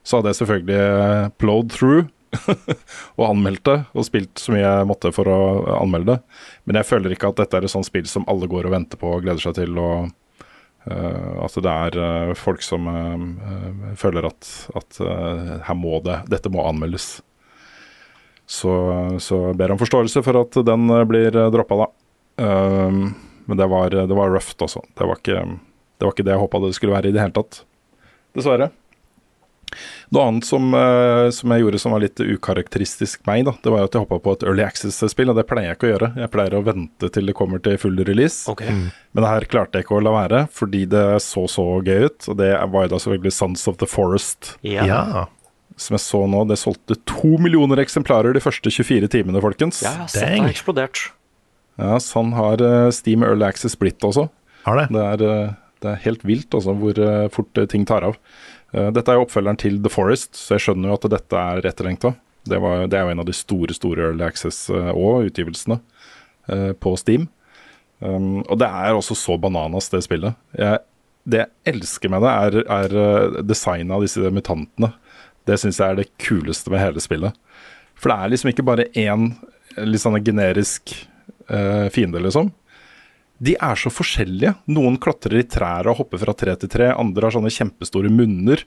så hadde jeg selvfølgelig plowed through og anmeldt det, og spilt så mye jeg måtte for å anmelde det. Men jeg føler ikke at dette er et sånt spill som alle går og venter på og gleder seg til. og uh, At det er uh, folk som uh, føler at, at her må det, dette må anmeldes. Så, så ber om forståelse for at den blir droppa, da. men det var, det var røft, også. Det var ikke det, var ikke det jeg håpa det skulle være i det hele tatt. Dessverre. Noe annet som, uh, som, jeg gjorde som var litt ukarakteristisk meg, da, det var at jeg hoppa på et Early Access-spill, og det pleier jeg ikke å gjøre. Jeg pleier å vente til det kommer til full release. Okay. Mm. Men det her klarte jeg ikke å la være, fordi det så så gøy ut. Og det var jo da selvfølgelig Sons of the Forest. Ja. Ja. Som jeg så nå, det solgte to millioner eksemplarer de første 24 timene, folkens. Ja, jeg har eksplodert. Ja, sånn har uh, Steam Early Access blitt også. Har det? Det er, uh, det er helt vilt altså, hvor uh, fort uh, ting tar av. Uh, dette er jo oppfølgeren til The Forest, så jeg skjønner jo at dette er etterlengta. Det, det er jo en av de store store Early Access uh, og utgivelsene uh, på Steam. Um, og det er også så bananas, det spillet. Jeg, det jeg elsker med det, er, er designet av disse mutantene. Det syns jeg er det kuleste med hele spillet. For det er liksom ikke bare én litt sånn generisk uh, fiende, liksom. De er så forskjellige. Noen klatrer i trær og hopper fra tre til tre. Andre har sånne kjempestore munner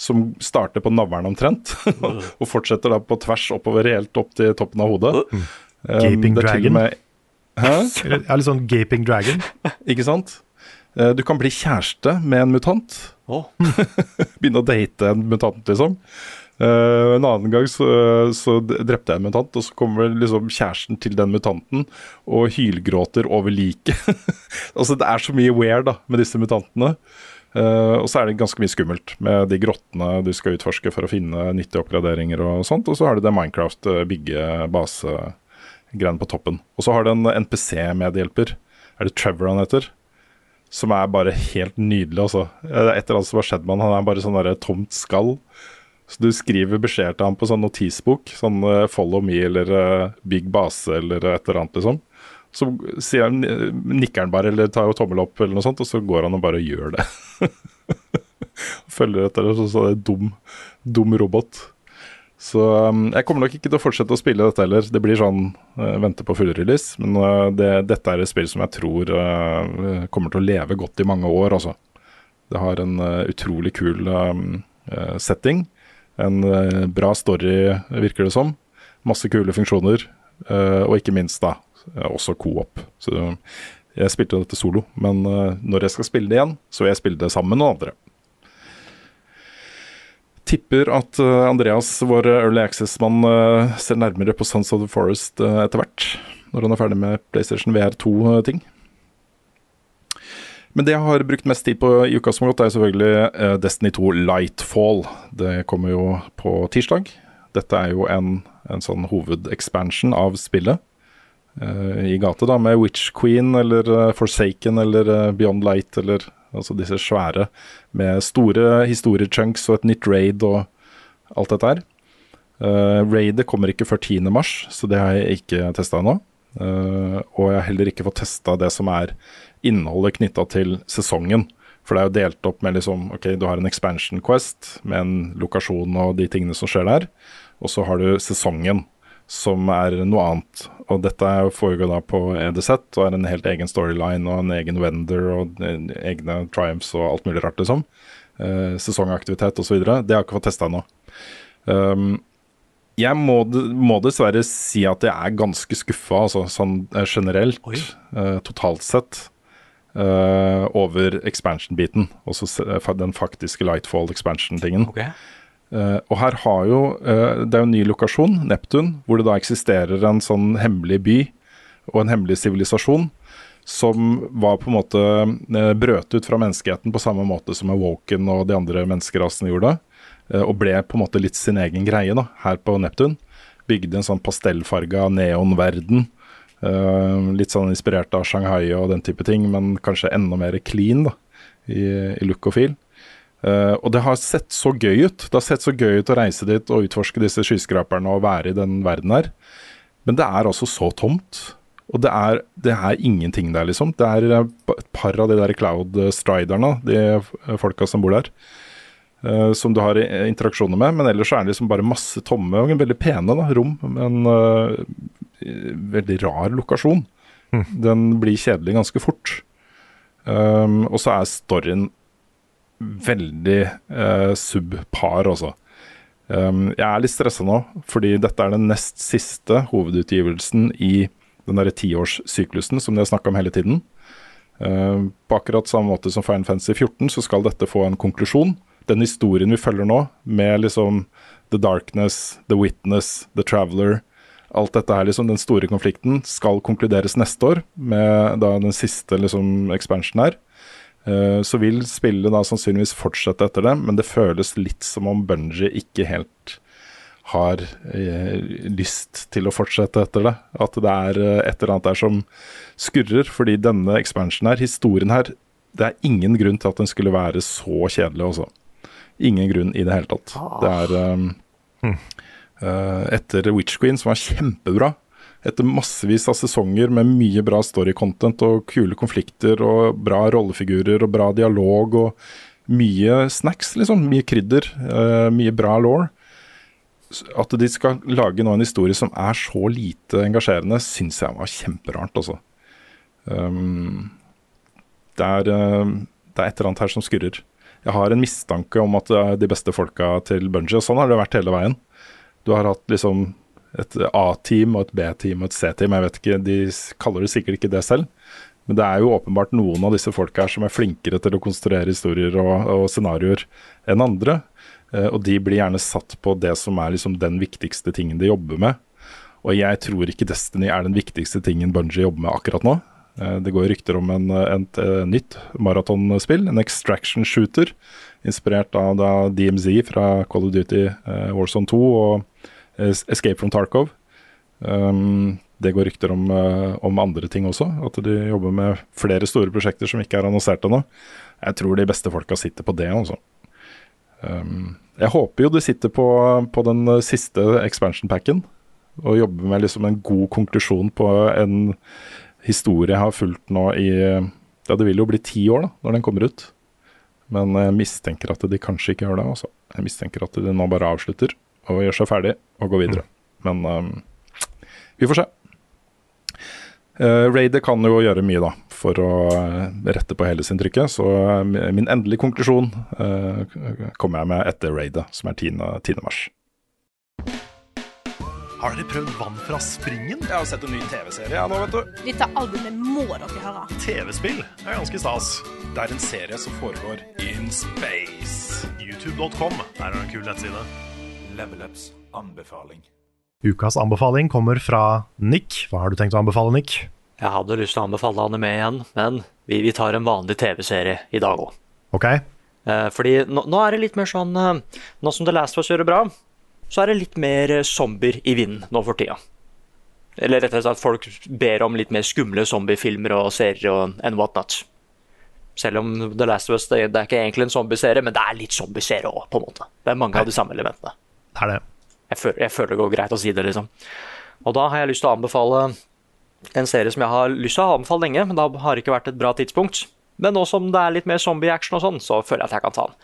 som starter på navlen omtrent. og fortsetter da på tvers oppover helt opp til toppen av hodet. Mm. Gaping um, er dragon. med- Hæ? Ja, litt sånn gaping dragon. Ikke sant? Eh, Du kan bli kjæreste med en mutant. Oh. Begynne å date en mutant, liksom. Eh, en annen gang så, så drepte jeg en mutant, og så kommer liksom kjæresten til den mutanten og hylgråter over liket. altså, det er så mye weird da, med disse mutantene. Uh, og så er det ganske mye skummelt med de grottene du skal utforske for å finne nyttige oppgraderinger og sånt. Og så har du det Minecraft eh, bygge base-greiene på toppen. Og så har du en NPC-medhjelper. Er det Trevor han heter? Som er bare helt nydelig, altså. Et eller annet som har skjedd med han. Han er bare sånn derre tomt skall. Så du skriver beskjed til ham på sånn notisbok, sånn uh, 'follow me' eller uh, 'big base' eller et eller annet, liksom. Så sier han, eh, nikker han bare, eller tar jo tommel opp, eller noe sånt, og så går han og bare gjør det. Følger etter en sånn så det er dum, dum robot. Så um, jeg kommer nok ikke til å fortsette å spille dette heller. Det blir sånn uh, vente på full release, Men uh, det, dette er et spill som jeg tror kommer til å leve godt i mange år, altså. Det har en utrolig kul um, setting. En uh, bra story, virker det som. Masse kule funksjoner. Uh, og ikke minst, da, eh, også co-op. Så jeg spilte dette solo, men eh, når jeg skal spille det igjen, så vil jeg spille det sammen med noen andre. Tipper at eh, Andreas, vår Early Access-mann, eh, ser nærmere på Sons of the Forest eh, etter hvert. Når han er ferdig med PlayStation VR2-ting. Men det jeg har brukt mest tid på i uka som har gått, er selvfølgelig eh, Destiny 2 Lightfall. Det kommer jo på tirsdag. Dette er jo en, en sånn hovedekspansjon av spillet eh, i gate, da, med Witch Queen eller eh, Forsaken eller Beyond Light eller altså disse svære med store historiechunks og et nytt raid og alt dette her. Uh, Raidet kommer ikke før 10. mars, så det har jeg ikke testa ennå. Uh, og jeg har heller ikke fått testa det som er innholdet knytta til sesongen. For det er jo delt opp med liksom Ok, du har en expansion quest med en lokasjon og de tingene som skjer der. Og så har du sesongen, som er noe annet. Og dette foregår da på EDZ og er en helt egen storyline og en egen vendor og egne triumphs og alt mulig rart, liksom. Eh, sesongaktivitet osv. Det har jeg ikke fått testa ennå. Um, jeg må, må dessverre si at jeg er ganske skuffa, altså sånn eh, generelt, eh, totalt sett, eh, over expansion-biten. Fa- den faktiske Lightfall expansion-tingen. Eh, og her har jo uh, Det er jo en ny lokasjon, Neptun, hvor det da eksisterer en sånn hemmelig by og en hemmelig sivilisasjon som var på en måte brøt ut fra menneskeheten på samme måte som Awoken og de andre menneskerasene gjorde. og ble på en måte litt sin egen greie da, her på Neptun. Bygde en sånn pastellfarga neonverden. Eh, litt sånn inspirert av Shanghai og den type ting, men kanskje enda mer clean da, i, i look og feel. Uh, og det har sett så gøy ut. Det har sett så gøy ut å reise dit og utforske disse skyskraperne og være i den verden her. Men det er altså så tomt. Og det er, det er ingenting der, liksom. Det er eh, et par av de der Cloud-striderne, de eh, folka som bor der, uh, som du har interaksjoner med. Men ellers er det liksom bare masse tomme og veldig pene da, rom. Men eh, veldig rar lokasjon. Den blir kjedelig ganske fort. Um, og så er storyen veldig uh, subpar, altså. Um, jeg er litt stressa nå, fordi dette er den nest siste hovedutgivelsen i den derre tiårssyklusen som de har snakka om hele tiden. Uh, på akkurat samme måte som Final Fantasy 14 så skal dette få en konklusjon. Den historien vi følger nå, med liksom The Darkness, The Witness, The Traveler Alt dette her, liksom, den store konflikten, skal konkluderes neste år med da den siste liksom expansion her. Uh, Så vil spillet da sannsynligvis fortsette etter det, men det føles litt som om Bungie ikke helt har eh, lyst til å fortsette etter det. At det er eh, et eller annet der som skurrer, fordi denne expansion her, historien her, det er ingen grunn til at den skulle være så kjedelig også. Ingen grunn i det hele tatt. Det er um, eh, etter Witch Queen, som var kjempebra. Etter massevis av sesonger med mye bra story-content og kule konflikter og bra rollefigurer og bra dialog og mye snacks, liksom. Mye krydder. eh, mye bra law. At de skal lage nå en historie som er så lite engasjerende, syns jeg var kjemperart, altså. Um, det, er, eh, det er et eller annet her som skurrer. Jeg har en mistanke om at det er de beste folka til Bungie, og sånn har det vært hele veien. Du har hatt liksom et A-team og et B-team og et C-team. Jeg vet ikke, De kaller det sikkert ikke det selv. Men det er jo åpenbart noen av disse folka her som er flinkere til å konstruere historier og, og scenarioer enn andre. Eh, og de blir gjerne satt på det som er liksom den viktigste tingen de jobber med. Og jeg tror ikke Destiny er den viktigste tingen Bungie jobber med akkurat nå. Eh, Det går rykter om en, et, eh, nytt maratonspill, en extraction shooter, inspirert av da DMZ fra Call of Duty uh, Warzone 2 og Escape from Tarkov. Um, det går rykter om, eh, om andre ting også, at de jobber med flere store prosjekter som ikke er annonsert ennå. Jeg tror de beste folka sitter på det, altså. Um, jeg håper jo de sitter på, på den siste expansion packen og jobber med liksom en god konklusjon på en historie jeg har fulgt nå i Ja, det vil jo bli ti år da, når den kommer ut. Men jeg mistenker at de kanskje ikke gjør det. Også. Jeg mistenker at de nå bare avslutter og gjør seg ferdig og går videre. Men um, vi får se. Uh, Raider kan jo gjøre mye da, for å eh, rette på hele sinntrykket, så eh, min endelige konklusjon uh, kommer jeg med etter Raidet, som er 10. 10. mars. Har dere prøvd Vann fra springen? Jeg har sett en ny TV-serie ja, nå, vet du. Dette albumet må dere høre. TV-spill er ganske stas. Det er en serie som foregår in space. YouTube.com der er det en kul nettside. Level Ups anbefaling. Ukas anbefaling kommer fra Nick. Hva har du tenkt å anbefale, Nick? Jeg hadde lyst til å anbefale anime igjen, men vi, vi tar en vanlig TV-serie i dag òg. Ok? Eh, fordi nå, nå er det litt mer sånn eh, Nå som The Last of Us gjør det bra, så er det litt mer eh, zombier i vinden nå for tida. Eller rettere sagt, folk ber om litt mer skumle zombiefilmer og serier og and whatnot. Selv om The Last of Us det, det er ikke egentlig en zombieserie, men det er litt zombieserie òg, på en måte. Det er mange av de samme elementene. Det er det. Jeg føler, jeg føler det går greit å si det, liksom. Og da har jeg lyst til å anbefale en serie som jeg har lyst til å anbefale lenge, men da har det ikke vært et bra tidspunkt. Men nå som det er litt mer zombie-action og sånn, så føler jeg at jeg kan ta den.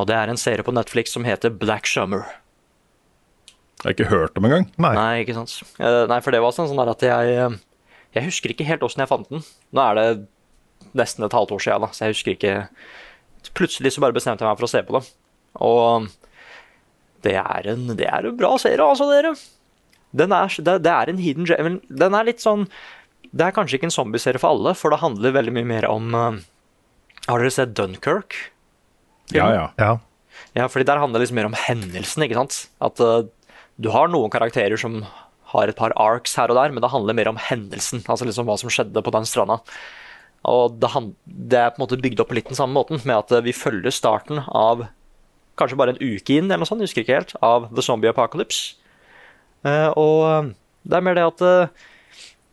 Og det er en serie på Netflix som heter Black Summer. Jeg har ikke hørt om engang. Nei. Nei, ikke sant. Eh, Nei, for det var sånn sånn der at jeg eh, Jeg husker ikke helt åssen jeg fant den. Nå er det nesten et halvt år siden, da, så jeg husker ikke Plutselig så bare bestemte jeg meg for å se på det. Og det er en, det er en bra serie, altså, dere. Den er, det, det er en hidden gem. Den er litt sånn Det er kanskje ikke en zombieserie for alle, for det handler veldig mye mer om eh, Har dere sett Dunkerque? Ja, ja. Ja. Ja, fordi der handler det liksom mer om hendelsen, ikke sant? At eh, du har noen karakterer som har et par arcs her og der, men det handler mer om hendelsen, altså liksom hva som skjedde på den stranda. Og det, det er på en måte bygd opp på litt den samme måten, med at eh, vi følger starten av kanskje bare en uke inn, eller noe sånt, jeg husker ikke helt, av The Zombie Apocalypse. Eh, og eh, det er mer det at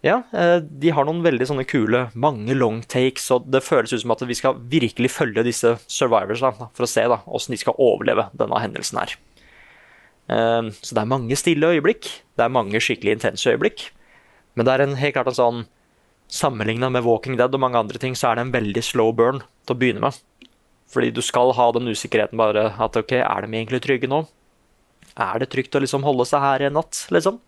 ja, de har noen veldig sånne kule, mange long takes, og det føles ut som at vi skal virkelig følge disse survivors da, for å se da, hvordan de skal overleve denne hendelsen her. Eh, Så det er mange stille øyeblikk, det er mange skikkelig intense øyeblikk, men det er en, helt klart en sånn, sammenlignet med Walking Dead og mange andre ting, så er det en veldig slow burn til å begynne med. Fordi du skal ha den usikkerheten bare at ok, er de egentlig trygge nå? Er det trygt å liksom holde seg her en natt, liksom?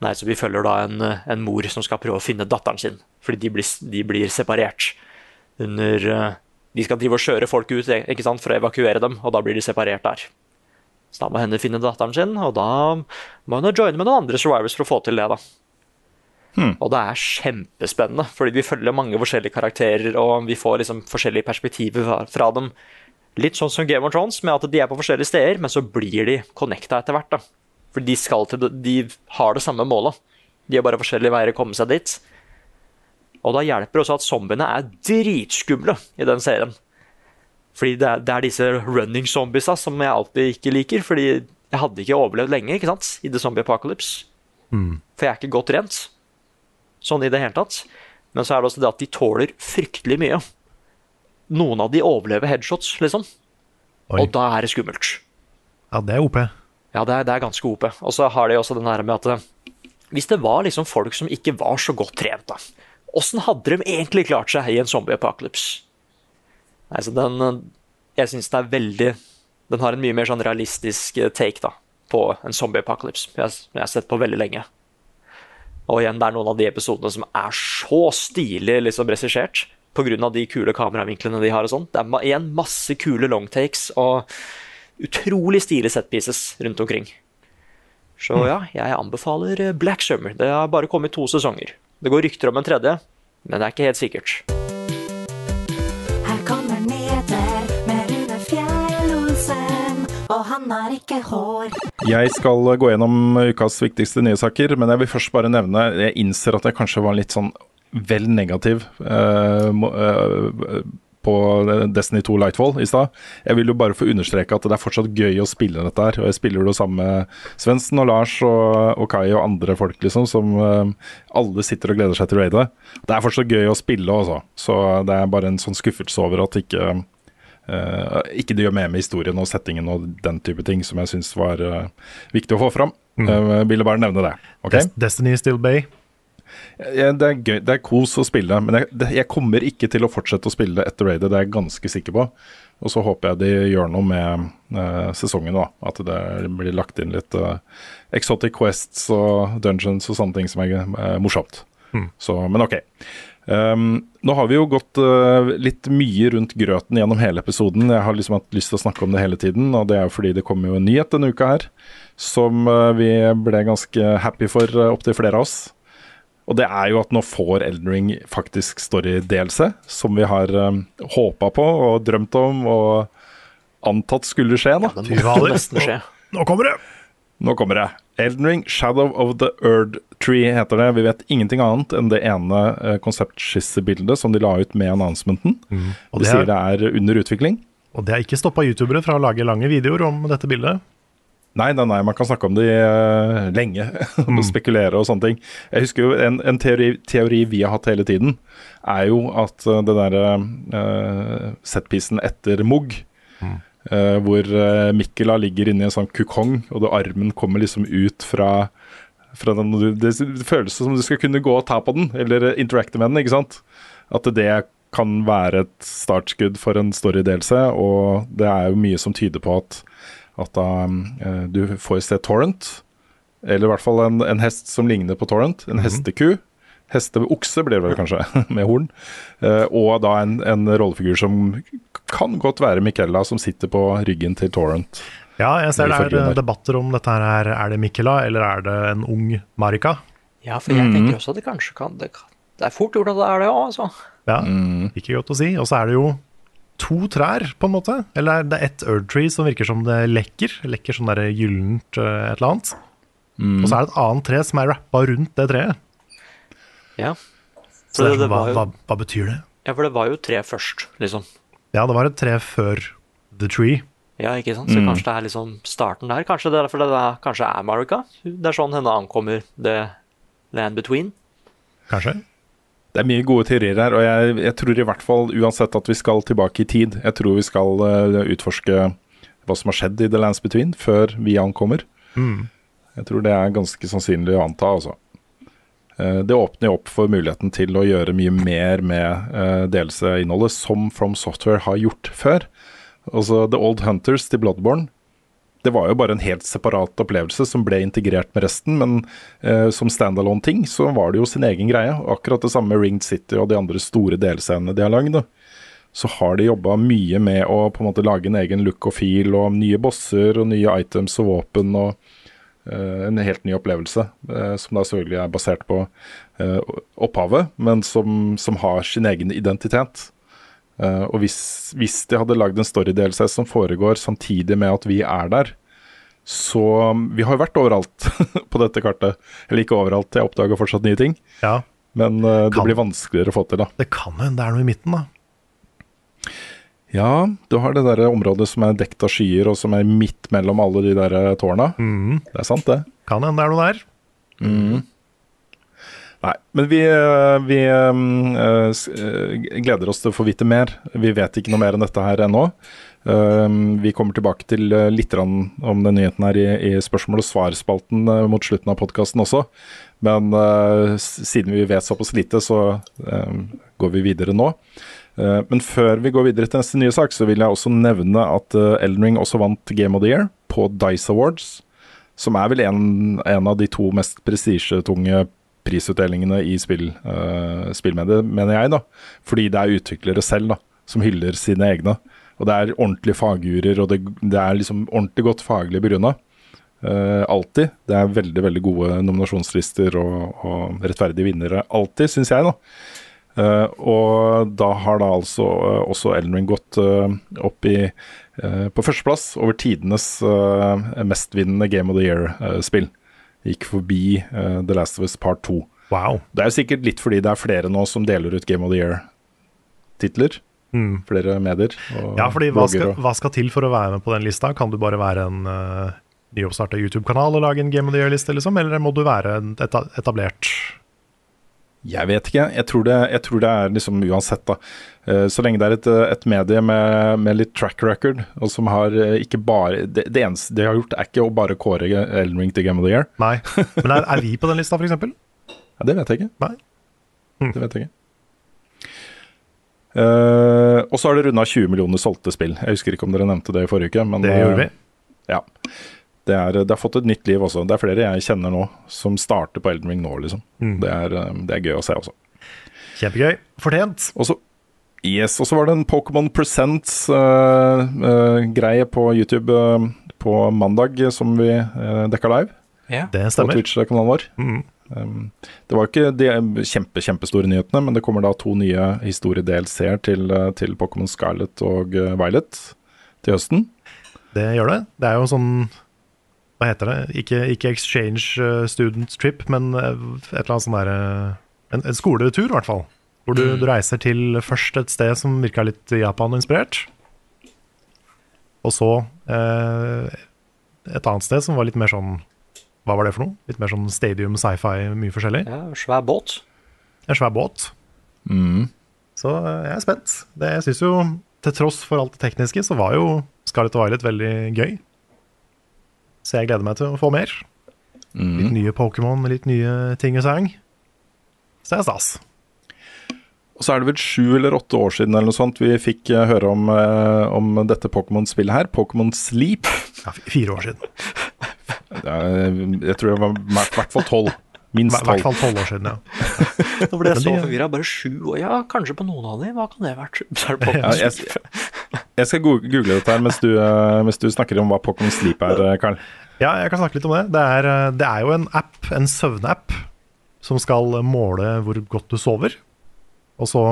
Nei, så vi følger da en, en mor som skal prøve å finne datteren sin, fordi de blir, de blir separert under eh, De skal drive og kjøre folk ut ikke sant, for å evakuere dem, og da blir de separert der. Så da må henne finne datteren sin, og da må hun joine med noen andre survivors for å få til det, da. Og det er kjempespennende, fordi vi følger mange forskjellige karakterer, og vi får liksom forskjellige perspektiver fra, dem. Litt sånn som Game of Thrones, med at de er på forskjellige steder, men så blir de connecta etter hvert. da. For de, skal til, de har det samme målet. De har bare forskjellige veier å komme seg dit. Og da hjelper det også at zombiene er dritskumle i den serien. Fordi det er, det er disse running zombiesa som jeg alltid ikke liker. Fordi jeg hadde ikke overlevd lenge ikke sant? i The Zombie Apocalypse. For jeg er ikke godt rent Sånn i det hele tatt. Men så er det også det at de tåler fryktelig mye. Noen av de overlever headshots, liksom. Oi. Og da er det skummelt. ja, det er OP. Ja, det er, det er ganske OP. Og så har de også den her med at eh, hvis det var liksom folk som ikke var så godt trent, da, åssen hadde de egentlig klart seg i en zombie apocalypse? Nei, så den eh, Jeg syns den er veldig Den har en mye mer sånn realistisk eh, take da, på en zombie apocalypse jeg, jeg har sett på veldig lenge. Og igjen, det er noen av de episodene som er så stilig liksom regissert. Av de kule kameravinklene de har og sånt. Det er igjen masse kule longtakes og utrolig stilige setpieces rundt omkring. Så ja, jeg anbefaler eh, Black Summer. Det har bare kommet to sesonger. Det går rykter om en tredje, men det er ikke helt sikkert. Han har ikke hår. Jeg skal gå gjennom ukas viktigste nyhetssaker, men jeg vil først bare nevne Jeg innser at jeg kanskje var litt sånn vel negativ uh, på Destiny 2 Lightfall i stad. Jeg vil jo bare få understreke at det er fortsatt gøy å spille dette her. Og jeg spiller jo sammen med Svendsen og Lars og, og Kai og andre folk, liksom, som uh, alle sitter og gleder seg til raidet. Det er fortsatt gøy å spille, altså. Så det er bare en sånn skuffelse over at ikke Eh, ikke det gjør med med historien og settingen og den type ting som jeg syns var uh, viktig å få fram. Eh, ville bare nevne det. Okay? Des Destiny Still Bay. Ja, det er gøy, det er kos å spille, men jeg, det, jeg kommer ikke til å fortsette å spille etter raidet, det er jeg ganske sikker på. Og så håper jeg de gjør noe med sesongen, da. At det blir lagt inn litt exotic quests og dungeons og sånne ting som er morsomt. Så, men ok. Um, nå har vi jo gått uh, litt mye rundt grøten gjennom hele episoden. Jeg har liksom hatt lyst til å snakke om det hele tiden, og det er jo fordi det kommer jo en nyhet denne uka her som uh, vi ble ganske happy for, uh, opptil flere av oss. Og det er jo at nå får Elden Ring faktisk story-delelse, som vi har um, håpa på og drømt om og antatt skulle skje. da. Det må nesten skje. Nå kommer det! Nå kommer det. Elden Ring, Shadow of the Erd Tree heter det. Vi vet ingenting annet enn det ene uh, konseptskissebildet som de la ut med announcementen. Og de det sier er, det er under utvikling. og det har ikke stoppa youtubere fra å lage lange videoer om dette bildet. Nei, nei, nei, man kan snakke om det uh, lenge. og spekulere og sånne ting. Jeg husker jo En, en teori, teori vi har hatt hele tiden, er jo at uh, det derre uh, setpisen etter Mugg Eh, hvor uh, Mikkela ligger inni en sånn kukong, og det, armen kommer liksom ut fra, fra den det, det føles som du skal kunne gå og ta på den, eller uh, interacte med den, ikke sant? At det kan være et startskudd for en storydelelse, og det er jo mye som tyder på at, at da uh, du får i sted torrent, eller i hvert fall en, en hest som ligner på torrent, en hesteku. Hesteokse blir det vel kanskje, med horn. Eh, og da en, en rollefigur som kan godt være Michaela, som sitter på ryggen til Torrent. Ja, jeg ser det er eh, debatter om dette her er Er det Michaela, eller er det en ung Marika? Ja, for jeg tenker også at det kanskje kan Det, kan, det er fort gjort at det er det òg, altså. Ja, Mm. ikke godt å si. Og så er det jo to trær, på en måte. Eller det er ett Erd Tree som virker som det lekker. Lekker sånn der gyllent eh, et eller annet. Mm. Og så er det et annet tre som er rappa rundt det treet. Ja. Så det det, hva, var jo, hva, hva betyr det? ja, for det var jo tre først, liksom. Ja, det var et tre før The Tree. Ja, ikke sant? Så Mm. kanskje det er liksom starten der. Kanskje det er derfor det er, kanskje er Det er sånn henne ankommer The Land Between. Kanskje? Det er mye gode teorier her, og jeg, jeg tror i hvert fall uansett at vi skal tilbake i tid. Jeg tror vi skal uh, utforske hva som har skjedd i The Lands Between før vi ankommer. Jeg tror det er ganske sannsynlig å anta, altså. Eh, Det åpner opp for muligheten til å gjøre mye mer med uh, delelseinnholdet, som From Software har gjort før. Altså The Old Hunters til Bloodborne. Det var jo bare en helt separat opplevelse som ble integrert med resten, men eh, som standalone-ting så var det jo sin egen greie. Akkurat det samme med Ringed City og de andre store delscenene de har lagd. Så har de jobba mye med å på en måte lage en egen look og feel, og nye bosser og nye items og våpen. og eh, en helt ny opplevelse, eh, som da selvfølgelig er basert på eh, opphavet, men som, som har sin egen identitet. Eh, og hvis, hvis de hadde lagd en story-DLC som foregår samtidig med at vi er der, så Vi har jo vært overalt på dette kartet. Eller ikke overalt, jeg oppdager fortsatt nye ting. Ja. Men eh, det Kan- blir vanskeligere å få til, da. Det kan hende det er noe i midten, da. Ja, du har det der området som er dekt av skyer, og som er midt mellom alle de der tårna. tårna. Det er sant, det. Kan hende det er noe der. Nei, men vi, eh, vi uh, eh, gleder oss til å få vite mer. Vi vet ikke noe mer enn dette her ennå. Uh, vi kommer tilbake til eh, litt om den nyheten her i, i spørsmål og svar-spalten eh, mot slutten av podkasten også. Men uh, siden vi vet såpass lite, så eh, går vi videre nå. Eh, men før vi går videre til neste nye sak, så vil jeg også nevne at uh, Elden Ring også vant Game of the Year på Dice Awards. Som er vel en, en av de to mest prestisjetunge prisutdelingene i spill, uh, spillmediet, mener jeg. da Fordi det er utviklere selv da som hyller sine egne. Og det er ordentlige fagjurer, og det, det er liksom ordentlig godt faglig begrunna. Uh, alltid. Det er veldig veldig gode nominasjonslister og, og rettferdige vinnere. Alltid, syns jeg, da. Eh, og da har da altså eh, også Elden Ring gått eh, opp i på førsteplass over tidenes mestvinnende Game of the Year-spill. Gikk forbi The Last of Us Part 2. Wow. Det er jo sikkert litt fordi det er flere nå som deler ut Game of the Year-titler. Flere medier Mm. Ja, fordi hva skal, og hva skal til for å være med på den lista? Kan du bare være en uh, nyoppstarta YouTube-kanal og lage en Game of the Year-liste, liksom? Eller må du være et etablert Jeg vet ikke. Jeg tror det, jeg tror det er liksom uansett, da. Eh, Så lenge det er et, et medie med, med litt track record, og som har eh, ikke bare Det, det eneste de har gjort, er ikke å bare kåre Elden Ring til Game of the Year. Nei. Men er, er vi på den lista, f.eks.? Ja, det vet jeg ikke. Nei. Det vet jeg ikke. Uh, og så har det runda 20 millioner solgte spill. Jeg husker ikke om dere nevnte det i forrige uke. Men, Det gjorde vi. Uh, Ja. Det, er, det har fått et nytt liv også. Det er flere jeg kjenner nå som starter på Elden Ring nå, liksom. Mm. Det, er, eh, det er gøy å se også. Kjempegøy. Fortjent. Og så Yes, og så var det en Pokémon Presents-greie på YouTube uh, på mandag som vi uh, dekka live. Ja. Det På stemmer. Twitch-kanalen vår. Mm. Um, det var ikke de kjempe, kjempestore nyhetene, men det kommer da to nye historie-DLC-er til, eh, til Pokémon Scarlet og eh, Violet til høsten. Det gjør det. Det er jo sånn Hva heter det? Ikke, ikke exchange eh, student trip, men eh, et eller annet sånn derre en, en skoletur, i hvert fall. Hvor du, du reiser til først et sted som virka litt Japan-inspirert. Og så eh, et annet sted som var litt mer sånn Hva var det for noe? Litt mer sånn stadium sci-fi, mye forskjellig. ja, svær båt. En svær båt. Mm. Så eh, jeg er spent. Det, jeg syns jo, til tross for alt det tekniske, så var jo Scarlett Violet veldig gøy. Så jeg gleder meg til å få mer. Litt Mm. nye Pokémon, litt nye ting og sang. Så det er stas. Og så er det vel sju eller åtte år siden eller noe sånt vi fikk eh, høre om, eh, om dette Pokémon-spillet her. Pokémon Sleep. Ja, fire år siden. Jeg tror det var i hvert fall tolv. I Minst hvert tolv. fall tolv år siden, ja. Nå ble jeg så de- forvirra. Bare sju år. Ja, kanskje på noen av dem. Hva kan det ha vært? Så er det Ja, jeg, jeg skal google dette her mens du, eh, mens du snakker om hva Pokémon Sleep er, eh, Karl. Ja, jeg kan snakke litt om det. Det er, eh, det er jo en app, en søvnapp, som skal måle hvor godt du sover. Og så,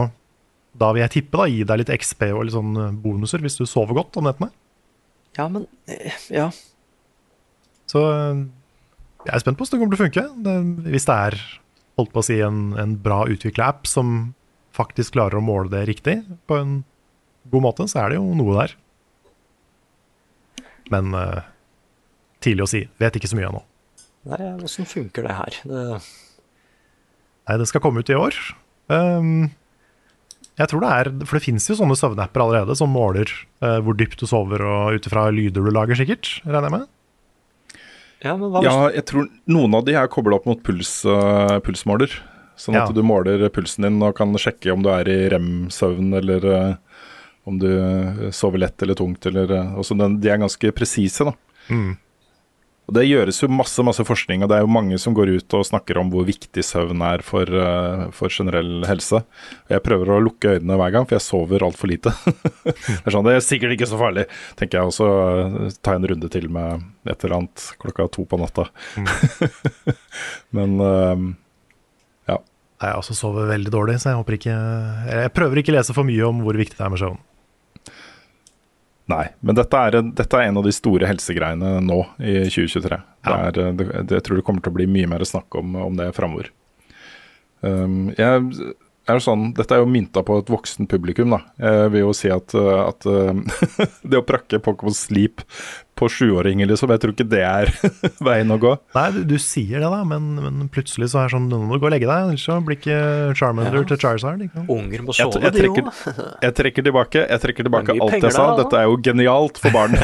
da vil jeg tippe, da, gi deg litt XP og litt sånn eh, bonuser hvis du sover godt om nettene. Ja, men eh, Ja. Så jeg er spent på hvordan det kommer til å funke. Det, hvis det er holdt på å si, en, en bra utvikla app som faktisk klarer å måle det riktig på en god måte, så er det jo noe der. Men tidlig å si. Vet ikke så mye ennå. Nei, åssen funker det her? Det, Nei, det skal komme ut i år. Um, jeg tror det er For det finnes jo sånne søvnapper allerede som måler uh, hvor dypt du sover, og ut ifra lyder du lager, sikkert. Regner jeg med. ja, men hva Ja, jeg tror noen av de er kobla opp mot puls, uh, pulsmåler. Sånn at Ja. du måler pulsen din og kan sjekke om du er i rem-søvn, eller uh, om du sover lett eller tungt. Eller, den, de er ganske presise, da. Mm. Og Det gjøres jo masse masse forskning, og det er jo mange som går ut og snakker om hvor viktig søvn er for, eh, for generell helse. Jeg prøver å lukke øynene hver gang, for jeg sover altfor lite. det er sånn, det er sikkert ikke så farlig, tenker jeg. også. Ta eh, en runde til med et eller annet klokka to på natta. Men eh, ja. Jeg også sover veldig dårlig, så jeg håper ikke Jeg prøver ikke å lese for mye om hvor viktig det er med søvn. Nei, men dette er, dette er en av de store helsegreiene nå i 2023. Det Ja. er, eh, det, det, jeg tror det kommer til å bli mye mer snakk om, om det framover. Um, jeg er sånn, dette er jo mynta på et voksen publikum. da. Jeg vil jo si at, uh, at uh, det å prakke Pokémon Sleep på sjuåringer, liksom, jeg tror ikke det er veien å gå. Nei, du, du sier det, da, men, men plutselig så er det sånn Nå må du gå og legge deg, ellers så blir ikke Charmander Ja. til Charizard. Ikke? Unger må Jeg, sove, jeg, jeg, trekker, òg. jeg trekker tilbake jeg trekker tilbake alt jeg sa. der, da. Dette er jo genialt for barn.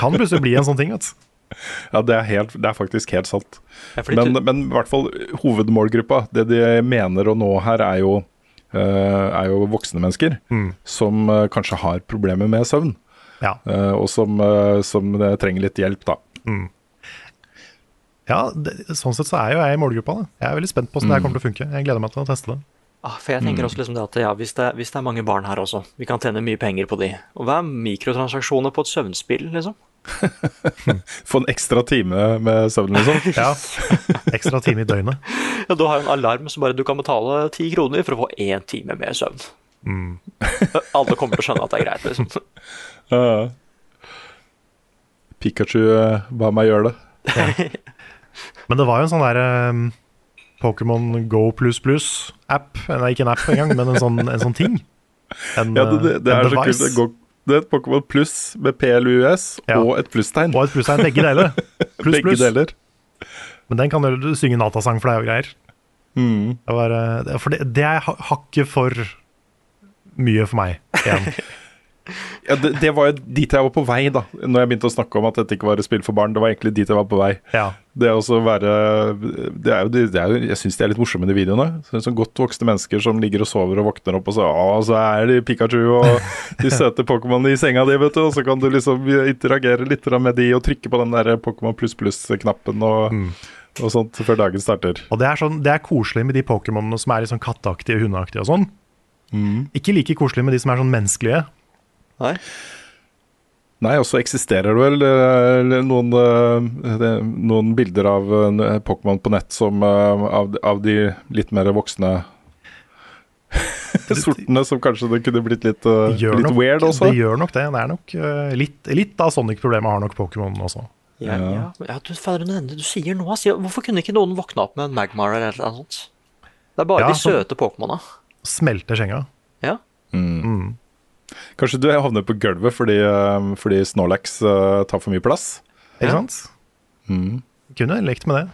Kan plutselig bli en sånn ting, vet du. ja, det er, helt, det er faktisk helt sant. Men, men i hvert fall hovedmålgruppa, det de mener å nå her, er jo, eh, er jo voksne mennesker Mm. som eh, kanskje har problemer med søvn, Ja. eh, og som, eh, som eh, trenger litt hjelp, da. ja det, sånn sett så er jo jeg i målgruppa. Da. Jeg er veldig spent på hvordan det kommer til å funke. Jeg gleder meg til å teste det. Ah, for jeg tenker også liksom det at ja, hvis det, hvis det er mange barn her også, vi kan tjene mye penger på de. Og hva er mikrotransaksjoner på et søvnspill, liksom? Få en ekstra time med søvn, liksom. Ja. Ekstra time i døgnet. Ja, Du har en alarm som bare du kan betale ti kroner for å få én time med søvn. Alle kommer til å skjønne at det er greit, liksom. Uh, Pikachu uh, ba meg gjøre det. Men det var jo en sånn der um, Pokémon Go app Nei, ikke en app engang, men en sånn, en sånn ting. En, Ja, det, det, det en er så device. kult. Det, et Pokémon pluss med PLUS Ja. og et plusstegn. Og et plusstegn, begge deler. Pluss, Begge pluss. deler. Men den kan du synge natasang for deg og greier. Mm. Det, var, eh, for det, det er hakket for mye for meg igjen. Ja, det, det var jo dit jeg var på vei, da. Når jeg begynte å snakke om at dette ikke var et spill for barn. Det var egentlig dit jeg var på vei. Ja. Det være det er jo, det er jo, Jeg syns de er litt morsomme, de videoene. Så sånn Godt voksne mennesker som ligger og sover og våkner opp og så Å, så er det Pikachu og de søte Pokémonene i senga di, vet du. Og så kan du liksom interagere litt med de og trykke på den der Pokémon pluss pluss-knappen og, og sånt før dagen starter. Og det er, sånn, det er koselig med de Pokémonene som er litt sånn katteaktige og hundeaktige og sånn. Ikke like koselig med de som er sånn menneskelige. Nei? Nei, og så eksisterer det vel eh, noen, eh, noen bilder av eh, Pokémon på nett som av, av de litt mer voksne sortene, som kanskje det kunne blitt litt, litt nok, weird også. Det gjør nok det. Det er nok litt, litt av Sonic-problemet har nok Pokémon også. Ja, ja. ja du, fader, det du sier noe, ass. Hvorfor kunne ikke noen våkne opp med en Magmar eller noe sånt? Det er bare Ja, de søte Pokémona. Smelter senga. Ja. Mm. Kanskje du havner på gulvet fordi, eh, fordi Snorlax eh, tar for mye plass? Ikke sant? Mm. Kunne lekt med det.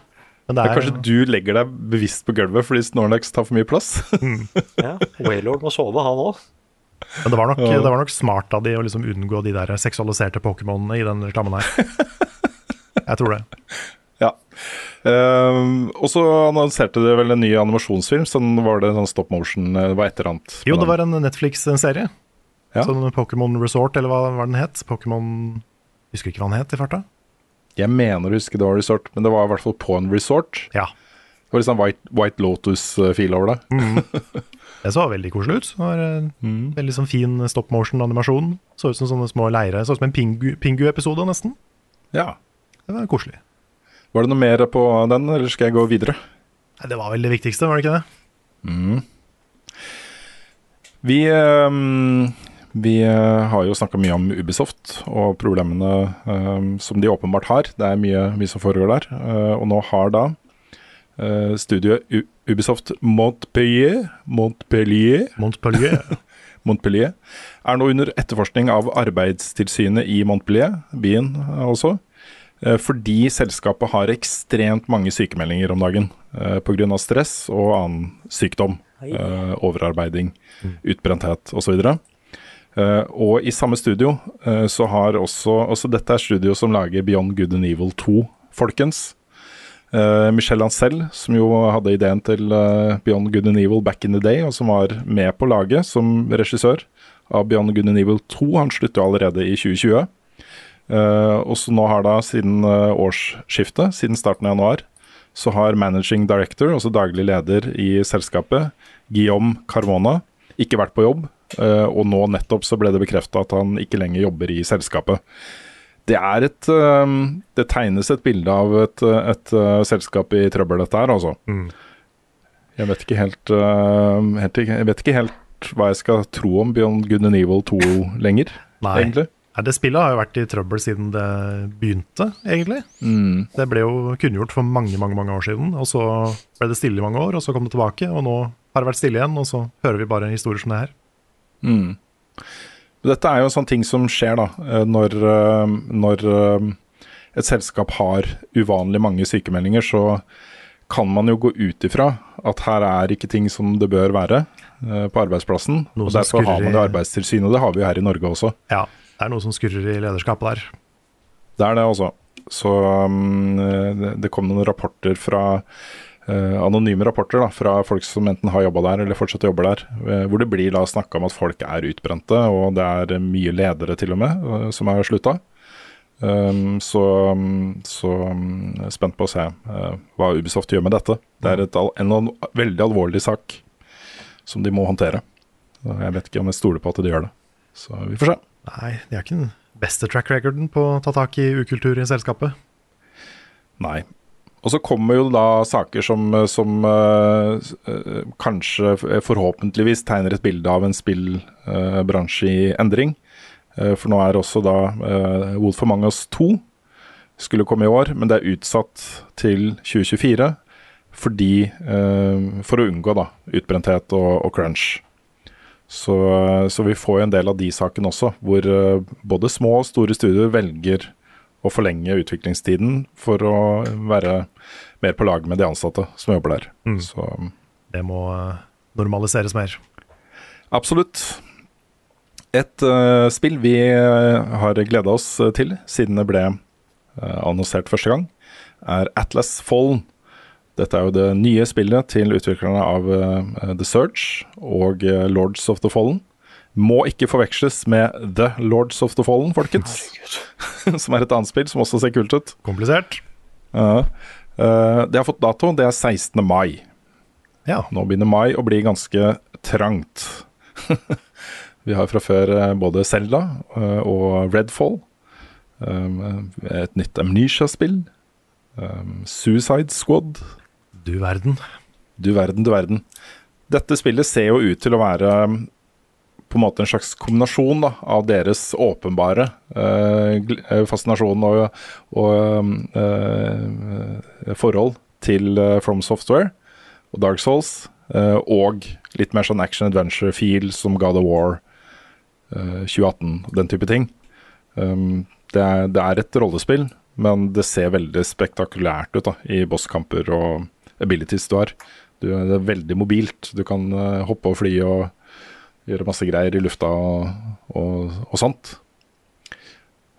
Men det er, kanskje du legger deg bevisst på gulvet fordi Snorlax tar for mye plass? ja. Waylord må sove, han òg. men det var, nok, Ja. det var nok smart av de å liksom unngå de der seksualiserte Pokémonene i den reklamen her. Jeg tror det. Ja. Um, og så annonserte de vel en ny animasjonsfilm. Sånn var det sånn stop motion eh, Det var et eller annet. Jo, det var en Netflix-serie. Ja. Sånn Pokémon Resort, eller hva hva den het. Pokémon Husker ikke hva den het i farta. Jeg mener å huske det var resort, men det var i hvert fall på en resort. Ja. Det var litt sånn White, White Lotus-feel over det. Det så veldig koselig ut. Det var en Mm. Veldig sånn fin stop motion-animasjon. Så ut som sånne små leire. Så ut som en Pingu- Pingu-episode, nesten. Ja. Det var koselig. Var det noe mer på den, eller skal jeg gå videre? Det var vel det viktigste, var det ikke det? Mm. Vi, ehm, vi eh, har jo snakka mye om Ubisoft og problemene ehm, som de åpenbart har. Det er mye, mye som foregår der. Uh, og nå har da uh, studioet U Ubisoft Montpellier Montpellier Montpellier. Montpellier er nå under etterforskning av Arbeidstilsynet i Montpellier, byen også. Fordi selskapet har ekstremt mange sykemeldinger om dagen pga. stress og annen sykdom. overarbeiding, utbrenthet osv. Uh, og i samme studio eh, så har også Også dette er studio som lager Beyond Good and Evil 2, folkens. Uh, Michel Ancel, som jo hadde ideen til eh, Beyond Good and Evil back in the day, og som var med på laget som regissør av Beyond Good and Evil 2. Han slutter jo allerede i 2020. Uh, og så nå har da siden uh, årsskiftet, siden starten av januar, så har managing director, altså daglig leder i selskapet, Guillaume Carmona, ikke vært på jobb. Eh, og nå nettopp så ble det bekrefta at han ikke lenger jobber i selskapet. Det et eh, Det tegnes et bilde av et, et eh, selskap i trøbbel, dette her, altså. Mm. Jeg vet ikke helt, helt Jeg vet ikke helt hva jeg skal tro om Beyond Good and Evil 2 lenger, Nei. egentlig. Nei, det spillet har jo vært i trøbbel siden det begynte, egentlig. Mm. Det ble jo kunngjort for mange mange, mange år siden, og så ble det stille i mange år, og så kom det tilbake, og nå har det vært stille igjen, og så hører vi bare historier som det her. Mm. Dette er jo en sånn ting som skjer da, eh, når, eh, når eh, et selskap har uvanlig mange sykemeldinger, så kan man jo gå ut ifra at her er ikke ting som det bør være på arbeidsplassen. Noe og Derfor har man det Arbeidstilsynet, og det har vi jo her i Norge også. Ja, det er noe som skurrer i lederskapet der. Det er det også. Så um, det, kom noen rapporter fra Anonyme rapporter da, fra folk som enten har jobba der eller fortsatt jobber der. eh, hvor det blir da snakka om at folk er utbrente, og det er mye ledere til og med eh, som har slutta. Um, så så um, spent på å se uh, hva Ubisoft gjør med dette. Det er et, al- en, al- veldig alvorlig sak som de må håndtere. Jeg vet ikke om jeg stoler på at de gjør det. Så vi får se. Nei, de har ikke den beste track recorden på å ta tak i ukultur i selskapet. Nei. Og så kommer jo da saker som, som uh, kanskje forhåpentligvis tegner et bilde av en spillbransje i endring. Uh, for nå er også da uh, Wolf Among Mangas 2 skulle komme i år, men det er utsatt til 2024 fordi For å unngå da utbrenthet og, og crunch. Så, så vi får jo en del av de sakene også, hvor både små og store studier velger å forlenge utviklingstiden for å være mer på lag med de ansatte som jobber der. Mm. Så Det må eh, normaliseres mer. absolutt. Et uh, spill vi eh, har gleda oss til siden det ble uh, annonsert første gang, er Atlas Fallen. Dette er jo det nye spillet til utviklerne av uh, The Surge og Lords of the Fallen. Må ikke forveksles med The Lords of the Fallen, folkens. som er et annet spill som også ser kult ut. Komplisert. Uh, uh, det har fått dato, det er 16. mai. Ja. Nå begynner mai å bli ganske trangt. Vi har fra før eh, både Zelda eh, og Redfall. Um, et nytt Amnesia-spill. Um, Suicide Squad. Du verden. Du verden, du verden. Dette spillet ser jo ut til å være en måte en slags kombinasjon da, av deres åpenbare eh, eh, fascinasjon og, og um, eh, forhold til eh, From Software og Dark Souls, eh, og litt mer sånn action adventure-feel som God of War eh, 2018, den type ting. Um, det, er, det er et rollespill, men det ser veldig spektakulært ut da, i bosskamper og abilities du har. Du, det er veldig mobilt. Du kan eh, hoppe og fly og gjøre masse greier i lufta og, og, og sånt.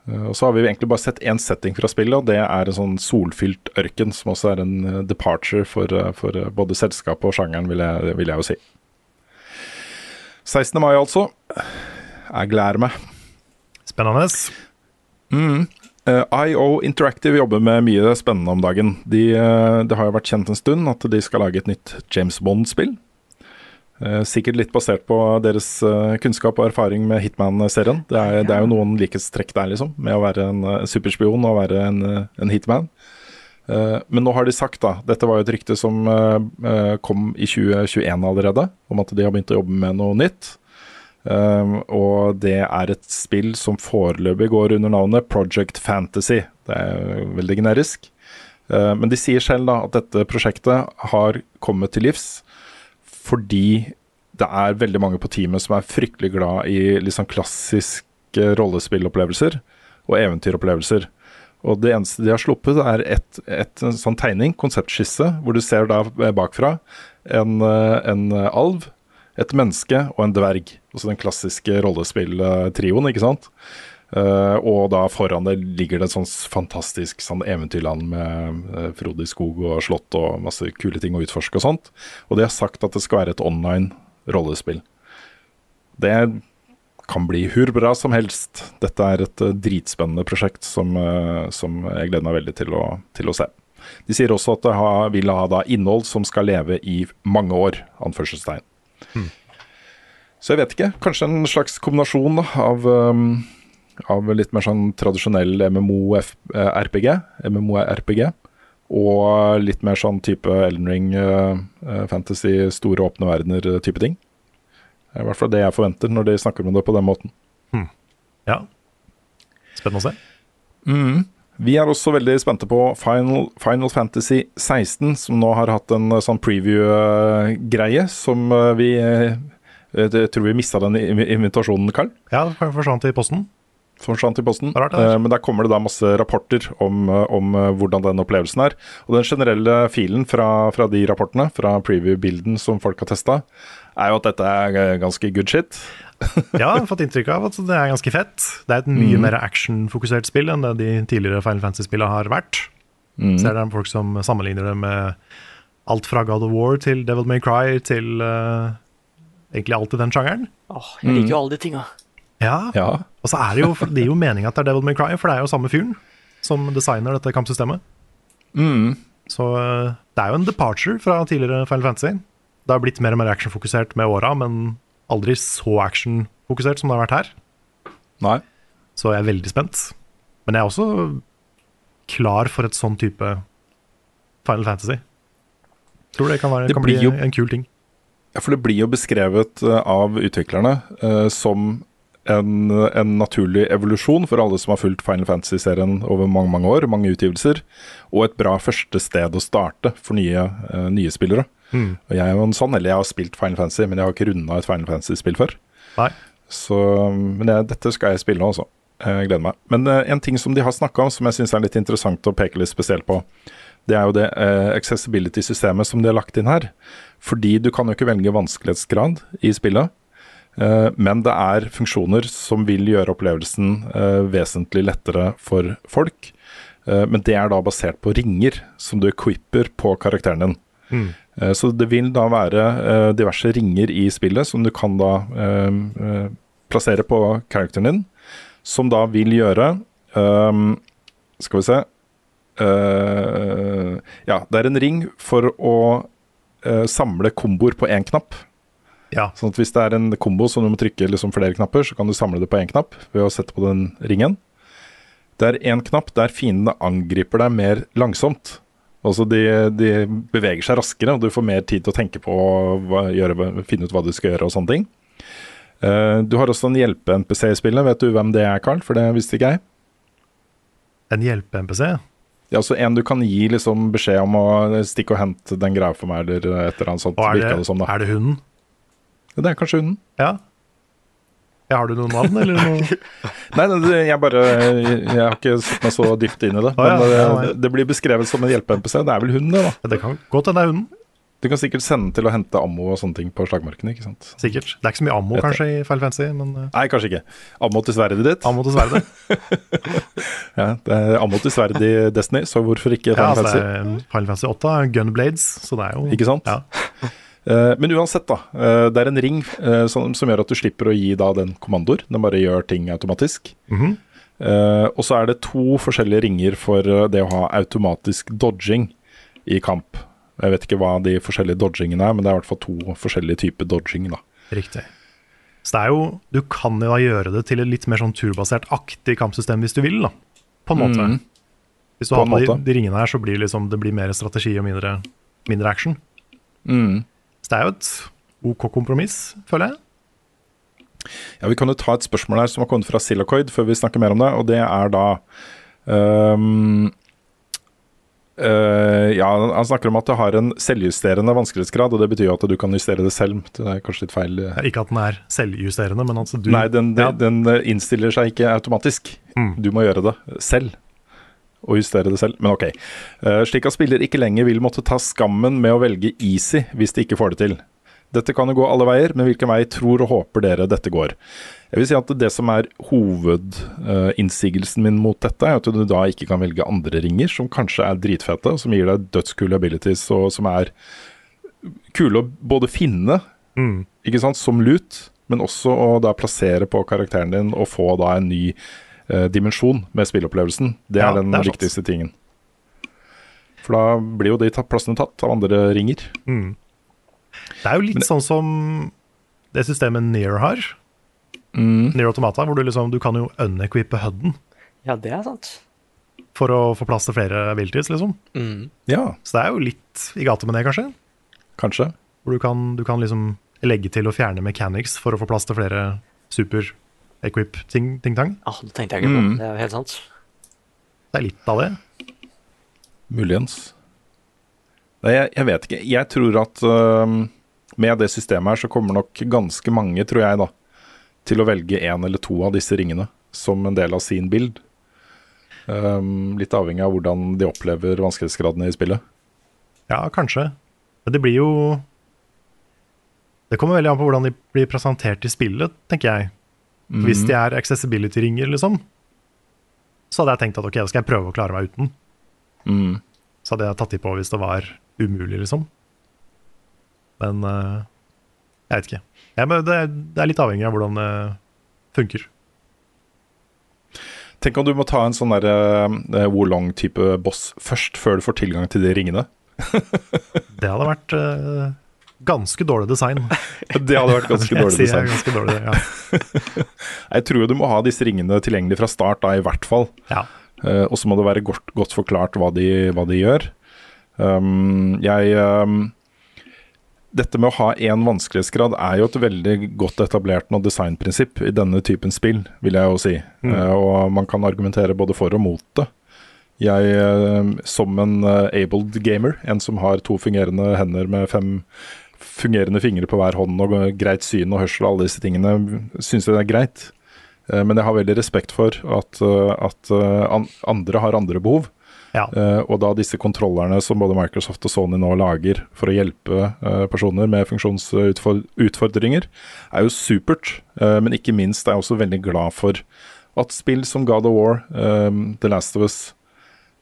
Eh, Og så har vi egentlig bare sett én setting fra spillet, og det er en sånn solfylt ørken, som også er en eh, departure for, eh, for både selskapet og sjangeren, vil jeg, vil jeg jo si. 16. mai, altså. Jeg gleder meg. Spennende. Mm. IO Interactive jobber med mye spennende om dagen. De, det har jo vært kjent en stund at de skal lage et nytt James Bond-spill. Eh, sikkert litt basert på deres eh, kunnskap og erfaring med Hitman-serien. Det, er- det er jo noen likhetstrekk der, liksom, med å være en eh, superspion og være en, en hitman. Men nå har de sagt, da Dette var jo et rykte som kom i 2021 allerede, om at de har begynt å jobbe med noe nytt. Og det er et spill som foreløpig går under navnet Project Fantasy. Det er veldig generisk. Men de sier selv da at dette prosjektet har kommet til livs fordi det er veldig mange på teamet som er fryktelig glad i sånn klassiske rollespillopplevelser og eventyropplevelser. Og det eneste de har sluppet, er et, et en sånn tegning, konseptskisse, hvor du ser da bakfra en, eh, en alv, et menneske og en dverg. Altså den klassiske rollespilltrioen, ikke sant. Eh, og da foran det ligger det et sånt fantastisk sånn eventyrland med uh, frodig skog og slott og masse kule ting å utforske og sånt. Og de har sagt at det skal være et online rollespill. Det kan bli hvor bra som helst. Dette er et uh, dritspennende prosjekt som, som jeg gleder meg veldig til å, til å se. De sier også at det har, vil ha da innhold som skal leve i mange år, anførselstegn. Så jeg vet ikke. Kanskje en slags kombinasjon av, um, av litt mer sånn tradisjonell MMO-RPG, MMO-RPG, og litt mer sånn type Elden Ring, uh, uh, fantasy, store åpne verdener-type ting. Det er i hvert fall det jeg forventer når de snakker om det på den måten. Ja. Spennende å se. Mm. Vi er også veldig spente på Final, Final Fantasy 16, som nå har hatt en sånn preview-greie som vi Jeg tror vi mista den invitasjonen, Karl. Ja, det forsvant i posten. Forsvant i posten. Rart, det. Eh, men der kommer det da masse rapporter om, eh, om eh, hvordan den opplevelsen er. Og den generelle filen fra, fra de rapportene, fra preview-bilden som folk har testa, er jo at dette er ganske good shit. Ja, jeg har fått inntrykk av at det er ganske fett. Det er et mye mm. mer actionfokusert spill enn det de tidligere Final Fantasy-spillene har vært. Mm. Ser det er folk som sammenligner det med alt fra God of War til Devil May Cry til uh, egentlig alt i den sjangeren. Åh, jeg liker jo alle de tinga. Ja. Ja. Og så er det jo, det er jo meninga at det er Devil May Cry, for det er jo samme fyren som designer dette kampsystemet. Mm. Så eh, det er jo en departure fra tidligere Final Fantasy. Det har blitt mer og mer actionfokusert med åra, men aldri så actionfokusert som det har vært her. Nei. Så jeg er veldig spent. Men jeg er også klar for et sånn type Final Fantasy. Tror det kan, være, Det kan bli jo- en kul ting. Ja, for det blir jo beskrevet eh, av utviklerne uh, som en, en naturlig evolusjon for alle som har fulgt Final Fantasy-serien over mange mange år, mange utgivelser, og et bra første sted å starte for nye, uh, nye spillere. Mm. Og jeg er jo en sånn, eller jeg har spilt Final Fantasy, men jeg har ikke runda et Final Fantasy-spill før. Nei. Så, men jeg, dette skal jeg spille nå, altså. Jeg gleder meg. Men uh, en ting som de har snakka om, som jeg syns er litt interessant å peke litt spesielt på, det er jo det uh, accessibility-systemet som de har lagt inn her. Fordi du kan jo ikke velge vanskelighetsgrad i spillet. Eh, men det er funksjoner som vil gjøre opplevelsen eh, vesentlig lettere for folk. Eh, men det er da basert på ringer som du equipper på karakteren din. Mm. Så det vil da være diverse ringer i spillet som du kan da plassere på karakteren din, som da vil gjøre ehm, Skal vi se Ja, det er en ring for å samle komboer på én knapp. Ja. Sånn at hvis det er en kombo som du må trykke liksom flere knapper, så kan du samle det på én knapp ved å sette på den ringen. Det er én knapp der fiendene angriper deg mer langsomt. Altså de, de beveger seg raskere, og du får mer tid til å tenke på hva, gjøre, finne ut hva du skal gjøre og sånne ting. Uh, du har også en hjelpe-NPC i spillet. Vet du hvem det er, Carl? For det visste ikke jeg. En hjelpe-NPC? Ja, altså En du kan gi liksom beskjed om å stikke og hente den greia for meg, eller et eller annet sånt. Og er det, det som, da. er det hunden? Ja, det er kanskje hunden. Ja. ja. Har du noe navn, eller noe? Nei, nei, jeg bare Jeg har ikke satt meg så dypt inn i det. Ah, Men ja, det, ja. det blir beskrevet som en hjelpe-NPC. Det er vel hunden, det, da. Det kan godt hende det er hunden. Du kan sikkert sende til å hente ammo og sånne ting på slagmarkene, ikke sant. Sikkert. Det er ikke så mye ammo Etter. kanskje i Final Fantasy, men eh, Nei, kanskje ikke. Ammo til sverdet ditt. ammo til sverdet. Ja, det er ammo til sverd i Destiny, så hvorfor ikke ja, Final altså, det Fantasy? er Final Fantasy 8 er gunblades, så det er jo Ikke sant? Ja. Eh, men uansett, da. eh, det er en ring eh, som, som gjør at du slipper å gi da den kommandoer. Den bare gjør ting automatisk. Mm -hmm. og så er det to forskjellige ringer for det å ha automatisk dodging i kamp. Jeg vet ikke hva de forskjellige dodgingene er, men det er i hvert fall to forskjellige typer dodging. da. Riktig. Så det er jo Du kan jo da gjøre det til et litt mer sånn turbasert aktig kampsystem hvis du vil, da. På en måte. Mm. Hvis du har på de, de ringene her, så blir det liksom, det blir mer strategi og mindre, mindre action. Mm. Så det er jo et OK kompromiss, føler jeg. Ja, Vi kan jo ta et spørsmål her som har kommet fra Silacoid før vi snakker mer om det. Og det er da um, uh, Ja, han snakker om at det har en selvjusterende vanskelighetsgrad, og det betyr jo at du kan justere det selv. Det er kanskje litt feil. ja, Ikke at den er selvjusterende, men altså du Nei, den, ja, den eh, innstiller seg ikke automatisk. Mm. Du må gjøre det selv. Og justere det selv. Men ok. Eh, slik at spiller ikke lenger vil måtte ta skammen med å velge easy hvis de ikke får det til. Dette kan jo gå alle veier, men hvilken vei tror og håper dere dette går? Jeg vil si at Det som er hovedinnsigelsen min mot dette, er at du da ikke kan velge andre ringer som kanskje er dritfete, som gir deg dødskule abilities, og som er kule å både finne mm, ikke sant, som lut, men også å da plassere på karakteren din og få da en ny dimensjon med spilleopplevelsen. Det er Ja, den det er sant. viktigste tingen. For da blir jo de plassene tatt av andre ringer. mm. Det er jo litt sånn som det systemet Near har. Mm. Near Automata, hvor du liksom Du kan jo unequippe HUD-en Ja, det er sant. for å få plass til flere abilities, liksom. Mm. Ja, Så det er jo litt i gata med det, kanskje. kanskje. Hvor du kan, du kan liksom legge til og fjerne mechanics for å få plass til flere super-equip-ting-tang. Ah, det tenkte jeg ikke på. Mm. Det er jo helt sant. Det er litt av det. Muligens. Nei, jeg, jeg vet ikke. Jeg tror at uh, med det systemet her så kommer nok ganske mange, tror jeg, da, til å velge én eller to av disse ringene som en del av sin bild. Um, litt avhengig av hvordan de opplever vanskelighetsgradene i spillet. Ja, kanskje. Men det blir jo Det kommer veldig an på hvordan de blir presentert i spillet, tenker jeg. For Hvis de er accessibility-ringer, liksom, så hadde jeg tenkt at ok, da skal jeg prøve å klare meg uten. Mm. Så hadde jeg tatt de på hvis det var umulig, liksom. Men uh, jeg vet ikke. Ja, men det, det er litt avhengig av hvordan det funker. Tenk om du må ta en sånn derre uh, Wolong-type boss først, før du får tilgang til de ringene. Det hadde vært eh, ganske dårlig design. Det hadde vært ganske dårlig design. jeg. Ganske dårlig, ja. Jeg tror du må ha disse ringene tilgjengelig fra start, da, i hvert fall. ja. Uh, og så må det være godt, godt forklart hva de, hva de gjør. Um, jeg um, Dette med å ha én vanskelighetsgrad er jo et veldig godt etablert noe designprinsipp i denne typen spill, vil jeg jo si. Mm. Uh, og man kan argumentere både for og mot det. Jeg, eh, som en abled gamer, en som har to fungerende hender med fem fungerende fingre på hver hånd og greit syn og hørsel og alle disse tingene, syns jeg det er greit. Eh, Men jeg har veldig respekt for at, eh, at eh, andre har andre behov. Ja. Og da disse kontrollerne som både Microsoft og Sony nå lager for å hjelpe personer med funksjonsutfordringer, er jo supert. Men ikke minst er jeg også veldig glad for at spill som God of War, The Last of Us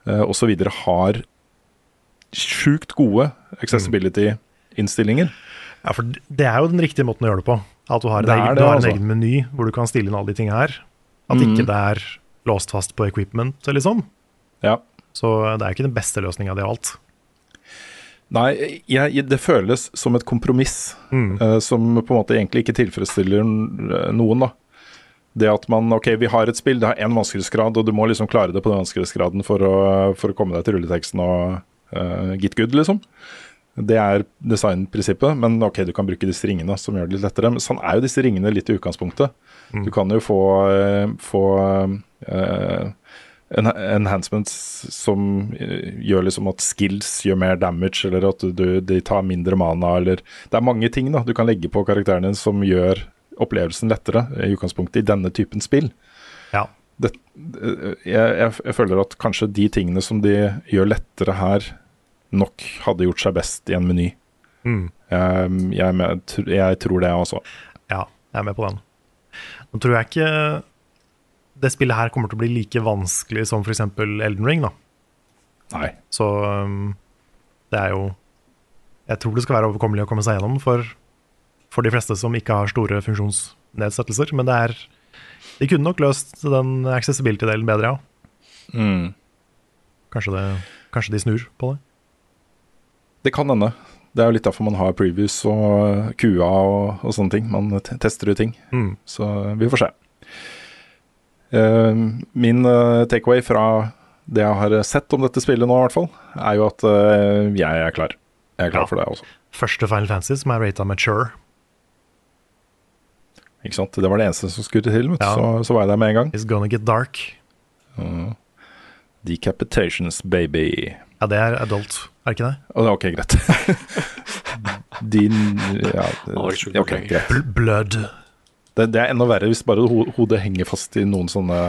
osv. har sjukt gode accessibility-innstillinger. Ja, for det er jo den riktige måten å gjøre det på. At du har en, Det egen, det, du har en altså. egen meny hvor du kan stille inn alle de tingene her. At mm. ikke det er låst fast på equipment eller sånn. Ja. Så det er ikke den beste løsninga, det og alt. Nei, jeg, det føles som et kompromiss eh, som på en måte egentlig ikke tilfredsstiller eh, noen, da. Det at man OK, vi har et spill, det har én vanskelighetsgrad, og du må liksom klare det på den vanskelighetsgraden for å, for å komme deg til rulleteksten og uh, get good, liksom. Det er designprinsippet, men OK, du kan bruke disse ringene som gjør det litt lettere. Men sånn er jo disse ringene litt i utgangspunktet. Du kan jo få, eh, få uh, enhancements som eh, gjør liksom at skills gjør mer damage, eller at du, de tar mindre mana, eller Det er mange ting da du kan legge på karakteren din som gjør opplevelsen lettere i utgangspunktet i denne typen spill. Ja. Det, jeg, jeg, jeg føler at kanskje de tingene som de gjør lettere her, nok hadde gjort seg best i en meny. Mm. Jeg, jeg, med- jeg tror det også. Ja, jeg er med på den. Nå tror jeg ikke det spillet her kommer til å bli like vanskelig som f.eks. Elden Ring. da. Nei. Så um, det er jo Jeg tror det skal være overkommelig å komme seg gjennom for, for de fleste som ikke har store funksjonsnedsettelser. Men det er De kunne nok løst den accessibility-delen bedre, ja. Mm. Kanskje, det, kanskje de snur på det. Det kan hende. Det er jo litt derfor man har previews og QA og, og sånne ting. Man te- tester ut ting. Mm. Så vi får se. Uh, min uh, takeaway fra det jeg har sett om dette spillet nå, i hvert fall, er jo at uh, jeg er klar. Jeg er klar Ja. for det også. Første Final Fantasy som er rata mature. Ikke sant? Det var det eneste som skulle til. Ja. så, så var jeg der med en gang. It's gonna get dark. Decapitations, baby. Ja, det er adult, er det ikke det? Ok, greit. Din Ja, ok, greit. Blood. Det, det er enda verre hvis bare hodet henger fast i noen sånne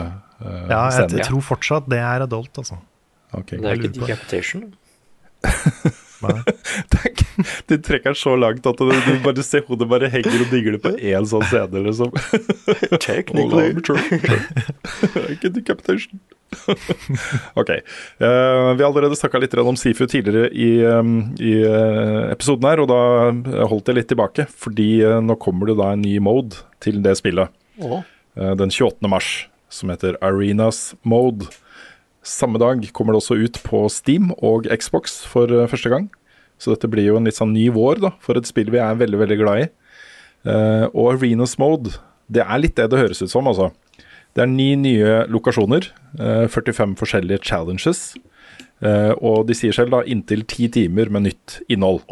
uh, Ja, jeg, jeg tror fortsatt det er adult, altså. Okay, Det er ikke decapitation. Det er De trekker den så langt at du, du bare ser hodet bare henger og digler på én sånn scene, liksom. Technically. ikke decapitation. ok. Uh, vi har allerede snakka litt om Sifu tidligere i, um, i uh, episoden her, og da holdt jeg litt tilbake. Fordi uh, nå kommer det da en ny mode til det spillet. Oh. eh, den 28. mars, som heter Arenas Mode. Samme dag kommer det også ut på Steam og Xbox for eh, første gang. Så dette blir jo en litt sånn ny vår da, for et spill vi er veldig veldig glad i. Eh, og Arenas Mode, det er litt det det høres ut som, altså. Det er ni nye lokasjoner, eh, 45 forskjellige challenges. eh, og de sier selv da inntil ti timer med nytt innhold.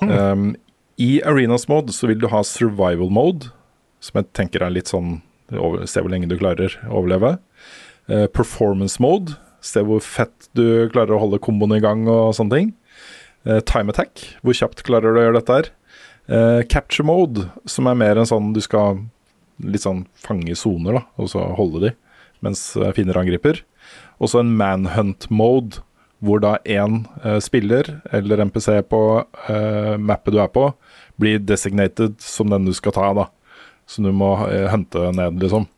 Um, I Arenas Mode så vil du ha survival mode, som jeg tenker er litt sånn Se hvor lenge du klarer å overleve. Eh, performance mode, se hvor fett du klarer å holde komboen i gang og sånne ting. Eh, time attack, hvor kjapt klarer du å gjøre dette her. Eh, capture mode, som er mer en sånn du skal litt sånn fange soner, da, og så holde de mens finner fiender angriper. Og så en manhunt mode, hvor da én eh, spiller eller NPC på eh, mappet du er på, blir designated som den du skal ta, da. Så du må eh, hente ned, liksom.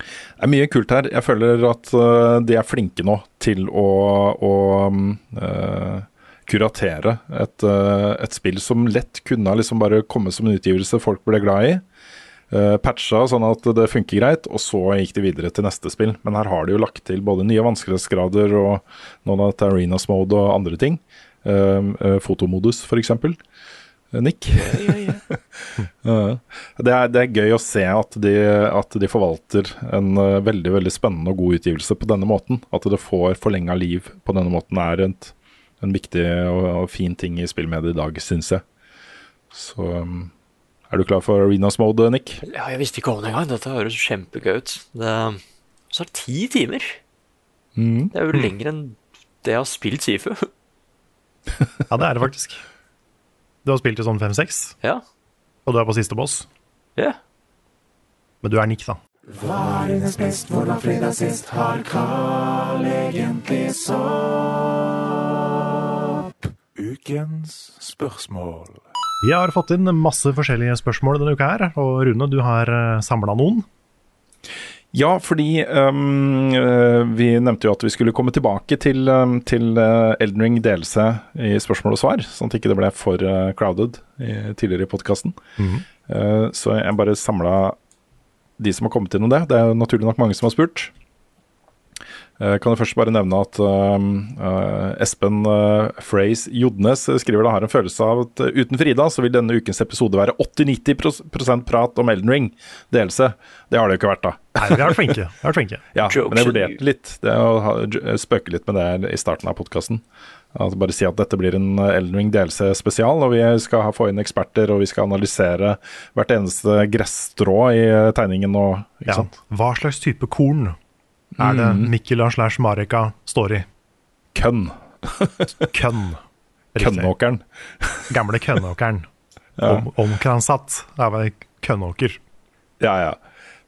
Det er mye kult her. Jeg føler at eh, de er flinke nå til å, å eh, kuratere et, eh, et spill som lett kunne liksom bare komme som en utgivelse folk ble glad i. Uh, patcha sånn at det funker greit, og så gikk de videre til neste spill. Men her har de jo lagt til både nye vanskelighetsgrader og noen av Arenas mode og andre ting. Uh, uh, fotomodus, f.eks. Uh, Nick. Det, er, det er gøy å se at de, at de forvalter en veldig veldig spennende og god utgivelse på denne måten. At det får forlenga liv på denne måten er en, en viktig og, og fin ting i spillmediet i dag, syns jeg. Så um, er du klar for Arenas mode, Nick? Ja, jeg visste ikke om det engang. Dette høres kjempegøy ut. Det så er det ti timer. Mm. Det er jo lenger enn det jeg har spilt Sifu. Ja, det er det faktisk. Du har spilt i sånn fem-seks, Ja. og du er på siste boss. Ja. Men du er Nick, da. Hva er dines best, hvordan fredag sist? Har Carl egentlig sopp? Ukens spørsmål. Vi har fått inn masse forskjellige spørsmål denne uka her, og Rune, du har samla noen. Ja, fordi um, uh, vi nevnte jo at vi skulle komme tilbake til, um, til uh, Elden Ring delelse i spørsmål og svar, sånn at ikke det ble for uh, crowded i, tidligere i podkasten. Mhm. så jeg bare samla de som har kommet inn om det. Det er naturlig nok mange som har spurt. Uh, kan jeg først bare nevne at uh, uh, Espen Frays Jodnes skriver det har en følelse av at uten Frida så vil denne ukens episode være 80-90% prat om Elden Ring. Delelse. Det har det jo ikke vært, da. Nei, vi har vært flinke. Vi har flinke. Ja, men jeg vurderte litt det å ha, spøke litt med det i starten av podkasten. Bare si at dette blir en Elden Ring delelse spesial, og vi skal få inn eksperter og vi skal analysere hvert eneste gresstrå i tegningen. Og, ikke Ja. sant? Hva slags type korn er det Mhm. Mikkela slash Marika står i? Kønn. Kønn. Kønnåkeren. Gamle kønnåkeren. Ja. Om, omkransatt er vel kønnåker. Ja, ja.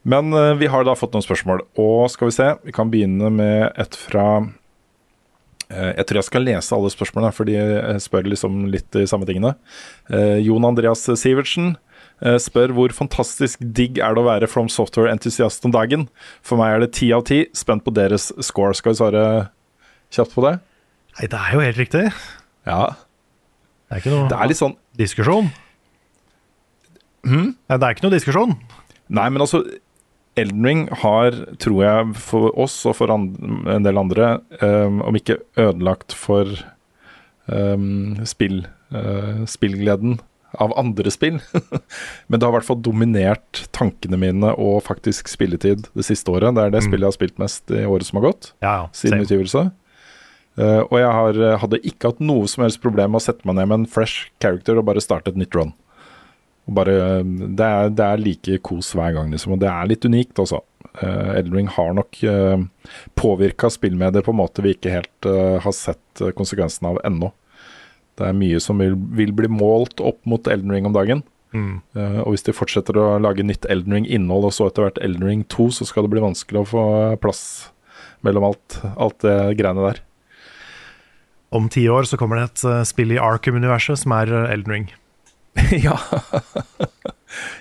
Men uh, vi har da fått noen spørsmål, og skal vi se. Vi kan begynne med et fra uh, Jeg tror jeg skal lese alle spørsmålene, for de spør liksom litt de samme tingene. Uh, Jon Andreas Sivertsen spør hvor fantastisk digg er det å være From Software-entusiast om dagen. For meg er det ti av ti. Spent på deres score. Skal vi svare kjapt på det? Nei, det er jo helt riktig. Ja. Det er ikke noe Det er sånn diskusjon. Hmm? Nei, det er ikke noe diskusjon. Nei, men altså Elden Ring har, tror jeg, for oss og for en del andre, um, om ikke ødelagt for um, spill, uh, spillgleden av andre spill, men det har i hvert fall dominert tankene mine og faktisk spilletid det siste året. Det er det Mm. spillet jeg har spilt mest i året som har gått, Ja, ja, siden utgivelse. Uh, og jeg har, hadde ikke hatt noe som helst problem med å sette meg ned med en fresh character og bare starte et nytt run. Og bare, det, er, det er like kos hver gang, liksom. Og det er litt unikt, altså. Uh, Eldring har nok uh, påvirka spillmedier på en måte vi ikke helt uh, har sett konsekvensen av ennå. Det er mye som vil, vil bli målt opp mot Elden Ring om dagen. Mm. Uh, og hvis de fortsetter å lage nytt Elden Ring-innhold, og så etter hvert Elden Ring 2, så skal det bli vanskelig å få plass mellom alt, alt det greiene der. Om ti år så kommer det et uh, spill i Arkham-universet som er eh, Elden Ring. ja.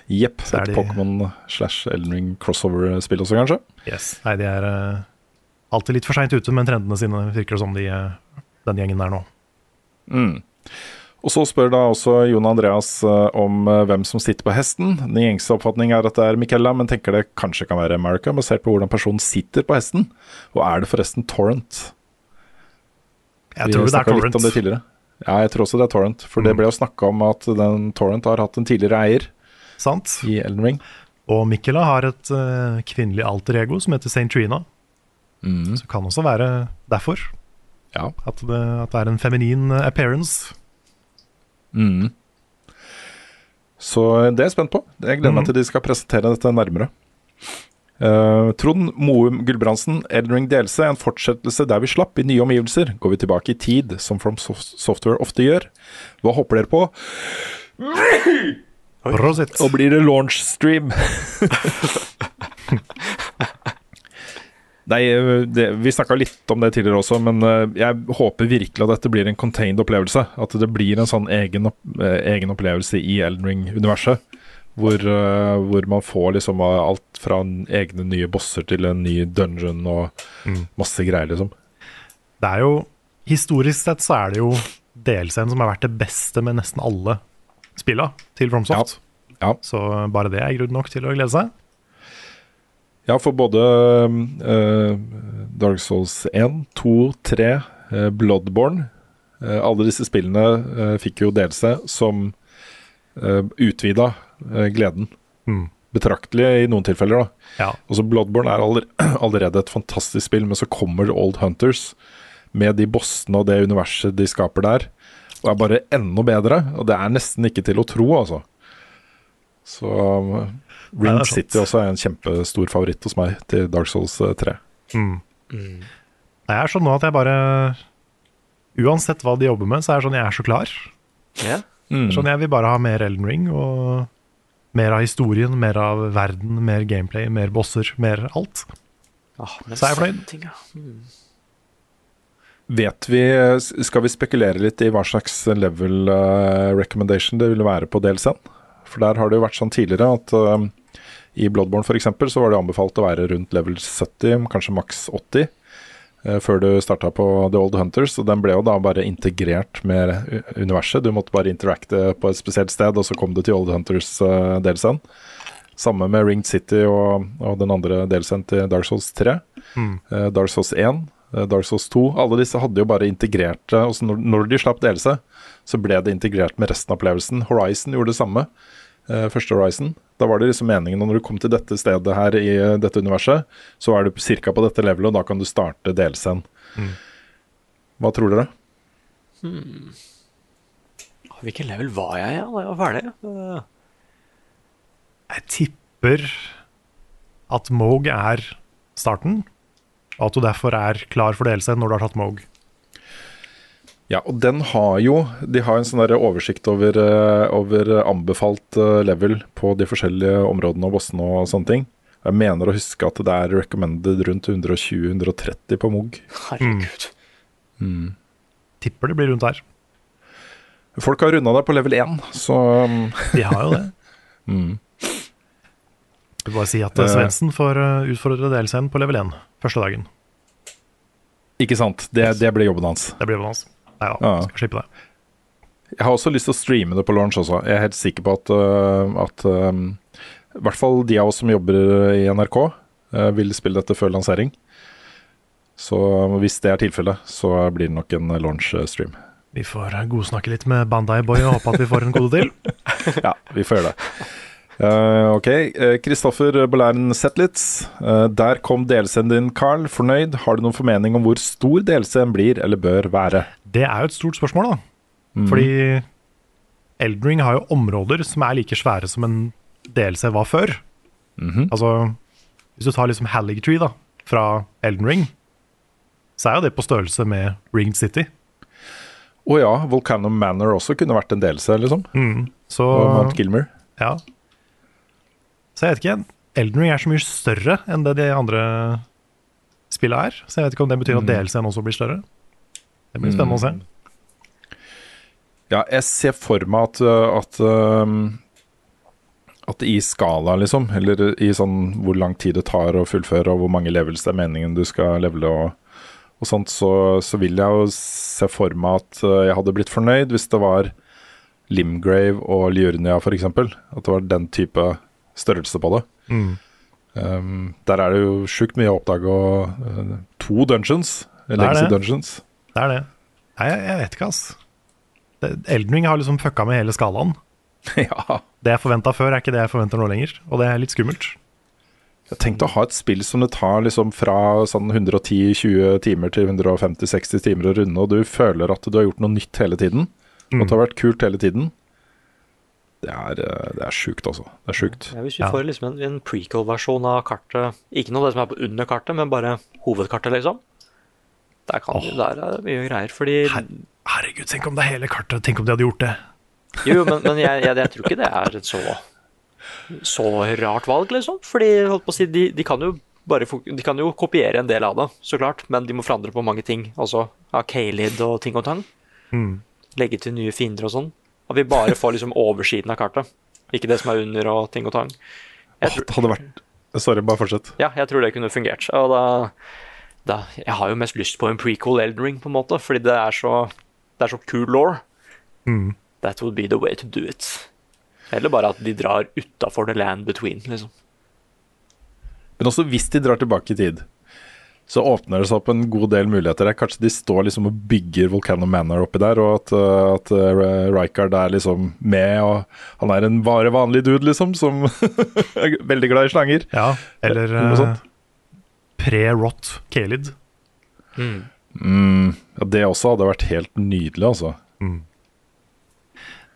Jepp. Et de- Pokémon slash Elden Ring crossover-spill også, kanskje? Yes. Nei, de er uh, alltid litt for seint ute med trendene sine, virker det som de, den gjengen der nå. Mm. Og så spør da også Jon Andreas eh, om eh, hvem som sitter på hesten. Den gjengse oppfatning er at det er Michaela, men tenker det kanskje kan være America, basert på hvordan personen sitter på hesten. Og er det forresten Torrent? Jeg Vi tror det er Torrent. litt om det tidligere. Ja, jeg tror også det er Torrent. For det Mm. ble jo snakka om at den Torrent har hatt en tidligere eier Sant? i Elden Ring. Og Mikkela har et uh, kvinnelig alter ego som heter St. Trina. Mm. Så det kan også være derfor. Ja. At, det, at det er en feminin eh, appearance. Mm. Så det er jeg spent på. Jeg gleder meg Mhm. til de skal presentere dette nærmere. Uh, Trond Moum Gulbrandsen, Eldring DLC, en fortsettelse der vi slapp i nye omgivelser. Går vi tilbake i tid, som From Software ofte gjør. Hva håper dere på? Og blir det launch stream? Nei, det, vi snakka litt om det tidligere også, men eh, jeg håper virkelig at dette blir en contained opplevelse. At det blir en sånn egen, eh, egen opplevelse i Elden Ring-universet. Hvor, eh, hvor man får liksom alt fra egne nye bosser til en ny dungeon og Mm. masse greier, liksom. Det er jo Historisk sett så er det jo delscenen som har vært det beste med nesten alle spilla til FromSoft. Ja. Så bare det er grunn nok til å glede seg. Ja, for både uh, Dark Souls 1, 2, 3, uh, Bloodborne uh, Alle disse spillene eh, fikk jo delelse som uh, utvida gleden. Mm. Betraktelig i noen tilfeller, da. Ja. Også Bloodborne er aller, allerede et fantastisk spill, men så kommer Old Hunters med de bossene og det universet de skaper der, og er bare enda bedre. Og det er nesten ikke til å tro, altså. Så Nei, Ring sant. City også er en kjempestor favoritt hos meg til Dark Souls eh, 3. Mm. Mm. Jeg er sånn nå at jeg bare Uansett hva de jobber med, så er det sånn jeg er så klar. Yeah. Mm. Sånn Jeg vil bare ha mer Elden Ring, og Mer av historien, mer av verden, mer gameplay, mer bosser, mer alt. Ah, Så er jeg fornøyd. ting, ja. Hmm. Vet vi, Skal vi spekulere litt i hva slags level uh, recommendation det ville være på DLC-en? For der har det jo vært sånn tidligere at eh, i Bloodborne f.eks. så var det anbefalt å være rundt level 70, kanskje maks 80, eh, før du starta på The Old Hunters. Og den ble jo da bare integrert med universet. Du måtte bare interacte på et spesielt sted, og så kom du til Old Hunters-DLC-en. Samme med Ringed City og, og den andre DLC-en til Dark Souls 3. Mm. Eh, Dark Souls 1, eh, Dark Souls 2. Alle disse hadde jo bare integrert eh, også når, de slapp delse så ble det integrert med resten av opplevelsen. Horizon gjorde det samme. eh, første Horizon. Da var det liksom meningen at når du kom til dette stedet her i eh, dette universet, så er du ca. på dette levelet, og da kan du starte DLC-en. Mm. Hva tror dere? Hmm. Hvilket level var jeg i Hva da jeg var ferdig? Eh, Jeg tipper at Moog er starten, og at du derfor er klar for DLC når du har tatt Moog. Ja, og den har jo De har en sånn der oversikt over, eh, over anbefalt eh, level på de forskjellige områdene og bossene og sånne ting. Jeg mener å huske at det er recommended rundt 120-130 på Mog. Herregud. Mm. Tipper det blir rundt der. Folk har runda deg på level 1, så um, De har jo det. mm. Vil bare si at eh, Svendsen får utfordre DLC-en på level 1 første dagen. Ikke sant. Det, det blir jobben hans. Det blir jobben hans. Nei da, Ja. skal slippe det. Jeg har også lyst til å streame det på launch også. Jeg er helt sikker på at, øh, at um, i hvert fall de av oss som jobber i NRK, øh, vil spille dette før lansering. Så hvis det er tilfellet, så blir det nok en launch-stream. Vi får eh, godsnakke litt med Bandai Boy og håpe at vi får en kode til. ja, vi får gjøre det. Eh, ok, Kristoffer Bolæren Zetlitz. Uh, der kom DLC-en din, Carl. Fornøyd? Har du noen formening om hvor stor DLC-en blir eller bør være? Det er jo et stort spørsmål, da. Mm. Fordi Elden Ring har jo områder som er like svære som en DLC var før. Mhm. Altså, hvis du tar liksom Halligtree da, fra Elden Ring, så er jo det på størrelse med Ringed City. Å ja, Volcano Manor også kunne vært en DLC, liksom. Mm. Så, Og Mount Gilmer. Ja. Så jeg vet ikke. Elden Ring er så mye større enn det de andre spillene er. Så jeg vet ikke om det betyr at Mm. DLC-en også blir større. Det blir spennende å se. Ja, jeg ser for meg at, uh, at, um, at i skala, liksom, eller i sånn hvor lang tid det tar å fullføre, og hvor mange levels det er meningen du skal levele og, og sånt, så, så vil jeg jo se for meg at uh, jeg hadde blitt fornøyd hvis det var Limgrave og Liurnia, f.eks. At det var den type størrelse på det. Mm. Um, der er det jo sjukt mye å oppdage, og uh, to dungeons. Legacy det. dungeons. Det er det. Nei, jeg, jeg vet ikke, ass. Det- Elden Ring har liksom fucka med hele skalaen. ja. Det jeg forventa før, er ikke det jeg forventer nå lenger. Og det er litt skummelt. Jeg tenkte å ha et spill som det tar liksom fra sånn 110-20 timer til 150-60 timer å runde, og du føler at du har gjort noe nytt hele tiden. Mm. at det har vært kult hele tiden. Det er, eh, det er sjukt, altså. Det er sjukt. Ja, hvis vi får liksom en, en prequel-versjon av kartet, ikke noe av det som er på under kartet, men bare hovedkartet, liksom. Der, kan, der er det mye greier, fordi Herregud, tenk om det er hele kartet. Tenk om de hadde gjort det. Jo, men, men jeg, jeg, jeg tror ikke det er et så så rart valg, liksom. Fordi holdt på å si, de, de kan jo bare De kan jo kopiere en del av det, så klart, men de må forandre på mange ting. Altså av Kalid og ting og tang. Mm. Legge til nye fiender og sånn. At vi bare får liksom oversiden av kartet. Ikke det som er under og ting og tang. Tror, Det hadde vært Sorry, bare fortsett. ja, jeg tror det kunne fungert. Og da, da Jeg har jo mest lyst på en prequel Elden Ring, på en måte, fordi det er så Det er så cool law. Mm. That would be the way to do it. Eller bare at de drar utafor the land between, liksom. Men også hvis de drar tilbake i tid, så åpner det seg opp en god del muligheter der. Kanskje de står liksom og bygger Volcano Manor oppi der, og at, uh, at uh, Rijkaard er liksom med, og han er en bare vanlig dude, liksom, som er veldig glad i slanger. Ja, eller eh, pre-rot Kelid. Mm, ja, det også hadde vært helt nydelig, altså.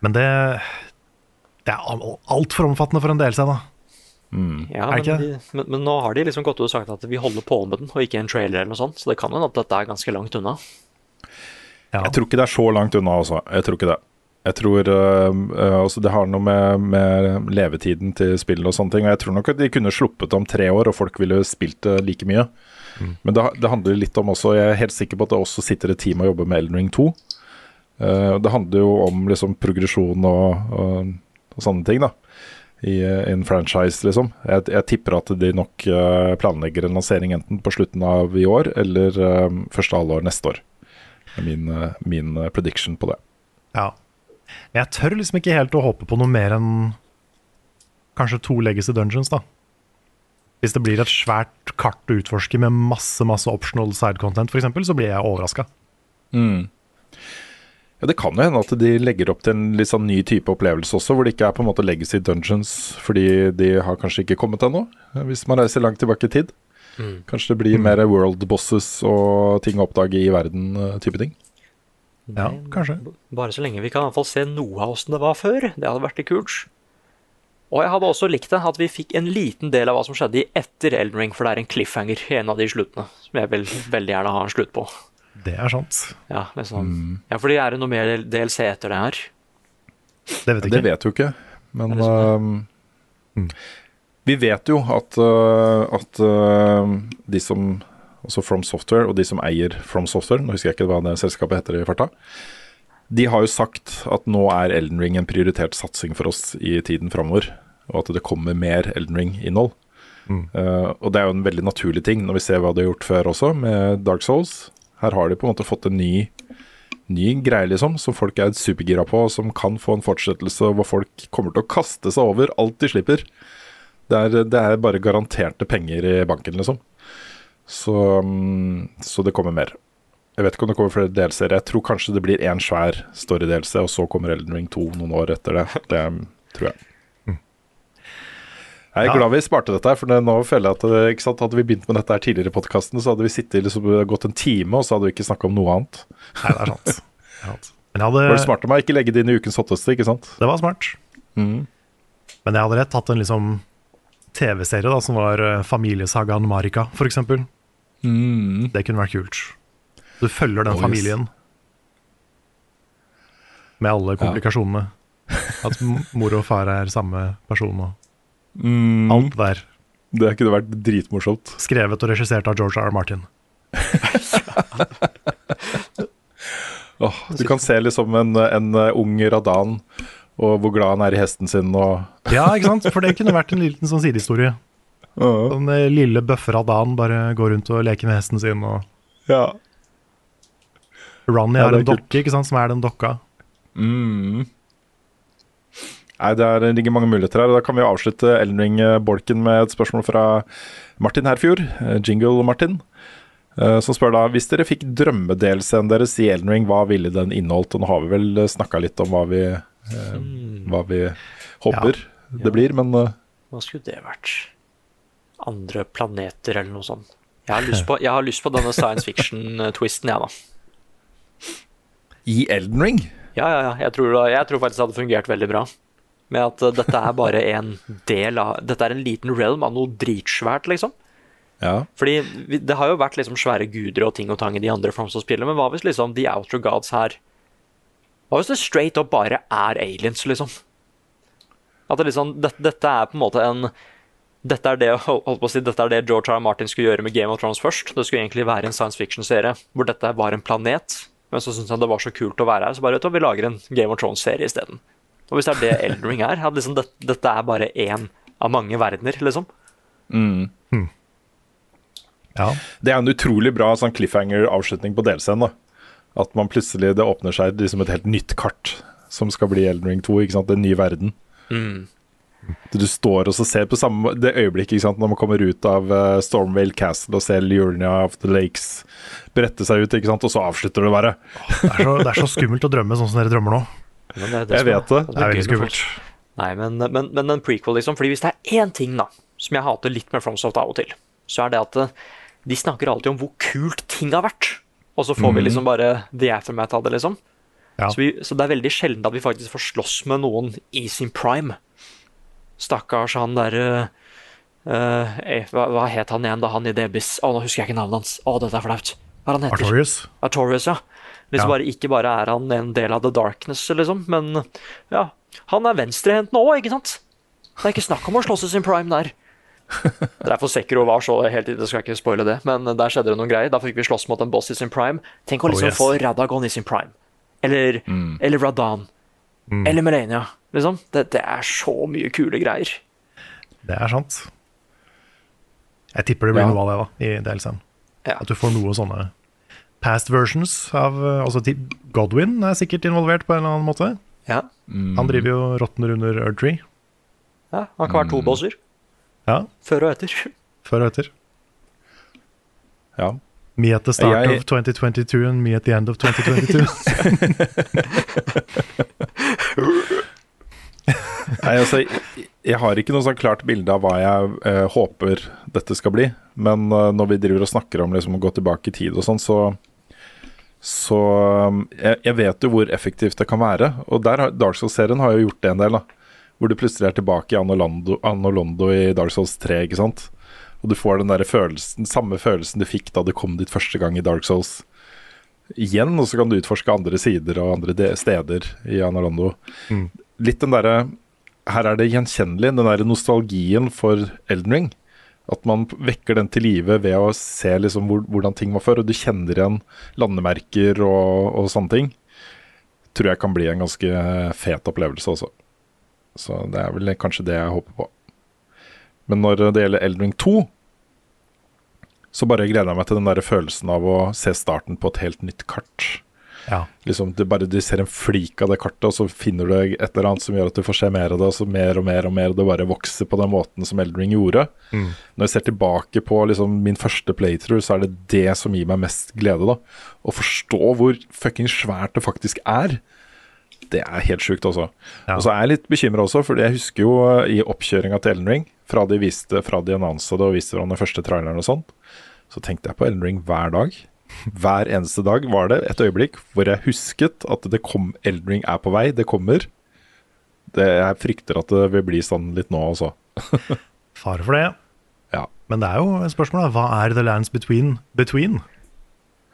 Men det Det er altfor omfattende for en DLC, da. Mm. Ja, Er men, det de, men, men nå har de liksom gått ut og sagt at vi holder på med den, og ikke en trailer eller noe sånt, så det kan hende at dette er ganske langt unna. Ja. Jeg tror ikke det er så langt unna, altså. Jeg tror ikke det. Jeg tror uh, uh, altså det har noe med, med levetiden til spillet og sånne ting. Og jeg tror nok at de kunne sluppet om tre år, og folk ville spilt det like mye. Mm. Men det, det, handler litt om også Jeg er helt sikker på at det også sitter et team og jobber med Elden Ring 2. Uh, det handler jo om liksom progresjon og, og, og sånne ting, da. I, i en franchise, liksom. Jeg, jeg, tipper at de nok planlegger en lansering enten på slutten av i år eller første halvår neste år. Min, min prediction på det. Ja, men jeg tør liksom ikke helt å håpe på noe mer enn kanskje to Legacy Dungeons, da. Hvis det blir et svært kart å utforske med masse masse optional side content, f.eks., så blir jeg overraska. Mm. Ja, Det kan jo hende at de legger opp til en litt sånn ny type opplevelse også, hvor det ikke er på en måte Legacy Dungeons fordi de har kanskje ikke kommet ennå, hvis man reiser langt tilbake i tid. Mm. Kanskje det blir mm. mer world bosses og ting å oppdage i verden-type ting. Ja, kanskje. Bare så lenge vi kan i hvert fall se noe av åssen det var før. Det hadde vært litt kult. Og jeg hadde også likt det at vi fikk en liten del av hva som skjedde etter Elden Ring, for det er en cliffhanger i en av de sluttene som jeg vil veldig gjerne ha en slutt på. Det er sant. Ja, liksom. Mm. ja fordi er det noe mer DLC etter det her? Det vet, det vet du ikke, men uh, mm. Vi vet jo at, uh, at uh, de som altså From Software, og de som eier From Software, nå husker jeg ikke hva det selskapet heter i farta, de har jo sagt at nå er Elden Ring en prioritert satsing for oss i tiden framover. Og at det kommer mer Elden Ring-innhold. Mm. Uh, og det er jo en veldig naturlig ting når vi ser hva de har gjort før også, med Dark Souls. Her har de på en måte fått en ny, ny greie, liksom, som folk er supergira på, som kan få en fortsettelse, hvor folk kommer til å kaste seg over alt de slipper. Det er, det er bare garanterte penger i banken, liksom. Så, mm, så, det kommer mer. Jeg vet ikke om det kommer flere delserier. Jeg tror kanskje det blir én svær story-delse, og så kommer Elden Ring 2 noen år etter det. Det tror jeg. Jeg er ja. glad vi sparte dette, her, for nå føler jeg at ikke sant, hadde vi begynt med dette her tidligere i podkasten, så hadde vi sittet liksom, gått en time, og så hadde vi ikke snakka om noe annet. Nei, det er sant. Men jeg hadde... Var det smart av meg å ikke legge det inn i ukens hotteste, ikke sant? Det var smart. Mm. Men jeg hadde rett hatt en liksom TV-serie som var uh, familiesagaen Marika, f.eks. Mm. Det kunne vært kult. Du følger den oh, familien med alle komplikasjonene. Ja. At mor og far er samme person og mm. alt der. Det kunne vært dritmorsomt. Skrevet og regissert av George R. R. Martin. oh, du kan se liksom en, en ung Radan og hvor glad han er i hesten sin og Ja, ikke sant? For det kunne vært en liten sånn sidehistorie. Uh Den eh, lille bøffe Dan bare går rundt og leker med hesten sin og Ja. Ronny ja, er en dokke, ikke sant, som er den dokka. Mm. Nei, Det er, ligger mange muligheter her. Da kan vi avslutte Elden Ring-bolken med et spørsmål fra Martin Herfjord, eh, Jingle-Martin. Eh, som spør da hvis dere fikk drømmedelscenen deres i Elden Ring, hva ville den inneholdt? Og nå har vi vel snakka litt om hva vi, eh, mm. hva vi håper ja. det blir, men Hva skulle det vært? andre planeter eller noe sånt. Jeg har lyst på, har lyst på denne science fiction-twisten, jeg, da. I Elden Ring? Ja, ja, ja. Jeg tror, jeg tror, faktisk det hadde fungert veldig bra. Med at uh, dette er bare en del av Dette er en liten realm av noe dritsvært, liksom. Ja. Fordi det har jo vært liksom svære guder og ting og tang i de andre Fromso-spillene, men hva hvis liksom The Outer Gods her Hva hvis det straight up bare er aliens, liksom? At det liksom, det, dette er på en måte en dette er, det, si, dette er det George R. R. Martin skulle gjøre med Game of Thrones først. Det skulle egentlig være en science fiction-serie hvor dette var en planet. Men så syntes han det var så kult å være her, så bare vet du, vi lager en Game of Thrones-serie isteden. Og hvis det er det Eldring er, at liksom det, dette er bare én av mange verdener, liksom. Mm. Hmm. Ja. Det er en utrolig bra sånn cliffhanger-avslutning på delscenen. At man plutselig, det åpner seg liksom et helt nytt kart som skal bli Eldring 2. ikke sant? En ny verden. Mm. Du står og ser på samme, det øyeblikket sant, når man kommer ut av uh, Stormvale Castle og ser Lurnia of the Lakes brette seg ut, sant, og så avslutter det bare. det, er så, det, er så, skummelt å drømme sånn som dere drømmer nå. Det, det jeg vet det. Det er veldig skummelt. Nei, men, men, men, en prequel, liksom. Fordi hvis det er én ting da som jeg hater litt med FromSoft av og til, så er det at eh, de snakker alltid om hvor kult ting har vært. Og så får mm. vi mhm. liksom bare the aftermath av det, liksom. Ja. Så, vi, så, det er veldig sjelden at vi faktisk får slåss med noen i sin prime. Stakkars han derre uh, hva, hva, het han igjen da, han i Debis? Å, nå husker jeg ikke navnet hans. Å, dette er flaut. Hva han heter Artorius. Artorius, ja. Liksom Ja. bare, ikke bare er han en del av the darkness, liksom, men ja, han er venstrehendt nå, ikke sant? Det er ikke snakk om å slåss i sin prime der. Er derfor Sekiro var så helt Det skal jeg ikke spoile det, men der skjedde det noen greier. Da fikk vi slåss mot en boss i sin prime. Tenk å Oh, liksom yes. få Radagon i sin prime. Eller, eller Radan. Mm. Eller Melania. Liksom. Det, det er så mye kule greier. Det er sant. Jeg tipper det blir Ja. noe av det da, i DLC-en. Ja. At du får noe sånne past versions av eh, Altså Godwin er sikkert involvert på en eller annen måte. Ja. Han driver jo råtner under Erdtree. ja han kan være to bosser. Ja, Før og etter. før og etter. Ja. Me at the start Jeg- of 2022 and me at the end of 2022. Nei, altså, jeg, har ikke noe sånn klart bilde av hva jeg eh, håper dette skal bli. Men eh, når vi driver og snakker om liksom, å gå tilbake i tid og sånn, så Så um, jeg, jeg vet jo hvor effektivt det kan være. Og der har Dark Souls-serien har jo gjort det en del. da Hvor du plutselig er tilbake i Anno Londo, Anno Londo i Dark Souls 3. ikke sant Og du får den der følelsen, samme følelsen du fikk da du kom dit første gang i Dark Souls. Igjen, og så kan du utforske andre sider og andre steder i Anno Londo Mm. litt den derre Her er det gjenkjennelig, den der nostalgien for Elden Ring. At man vekker den til live ved å se liksom hvor, hvordan ting var før. Og du kjenner igjen landemerker og, og sånne ting. Tror jeg kan bli en ganske fet opplevelse også. Så det er vel kanskje det jeg håper på. Men når det gjelder Elden Ring 2, så bare gleder jeg meg til den der følelsen av å se starten på et helt nytt kart. Ja. Liksom, du bare du ser en flik av det kartet, og så finner du et eller annet som gjør at du får se mer av det, og så mer og mer og mer, og det bare vokser på den måten som Elden Ring gjorde. Mm. Når jeg ser tilbake på liksom, min første playthrough, så er det det som gir meg mest glede. da Å forstå hvor fucking svært det faktisk er. Det er helt sjukt, altså. Ja. Og så er jeg litt bekymra også, for jeg husker jo eh, i oppkjøringa til Elden Ring, fra de viste Fra de annonsa det og viste hverandre den første traileren og sånt, så tenkte jeg på Elden Ring hver dag. Hver eneste dag var det et øyeblikk hvor jeg husket at det kom Eldring er på vei, det kommer. Det, jeg frykter at det vil bli sånn litt nå også. Fare for det. Ja. Men det er jo et spørsmål, da. Hva er the lands between? Between?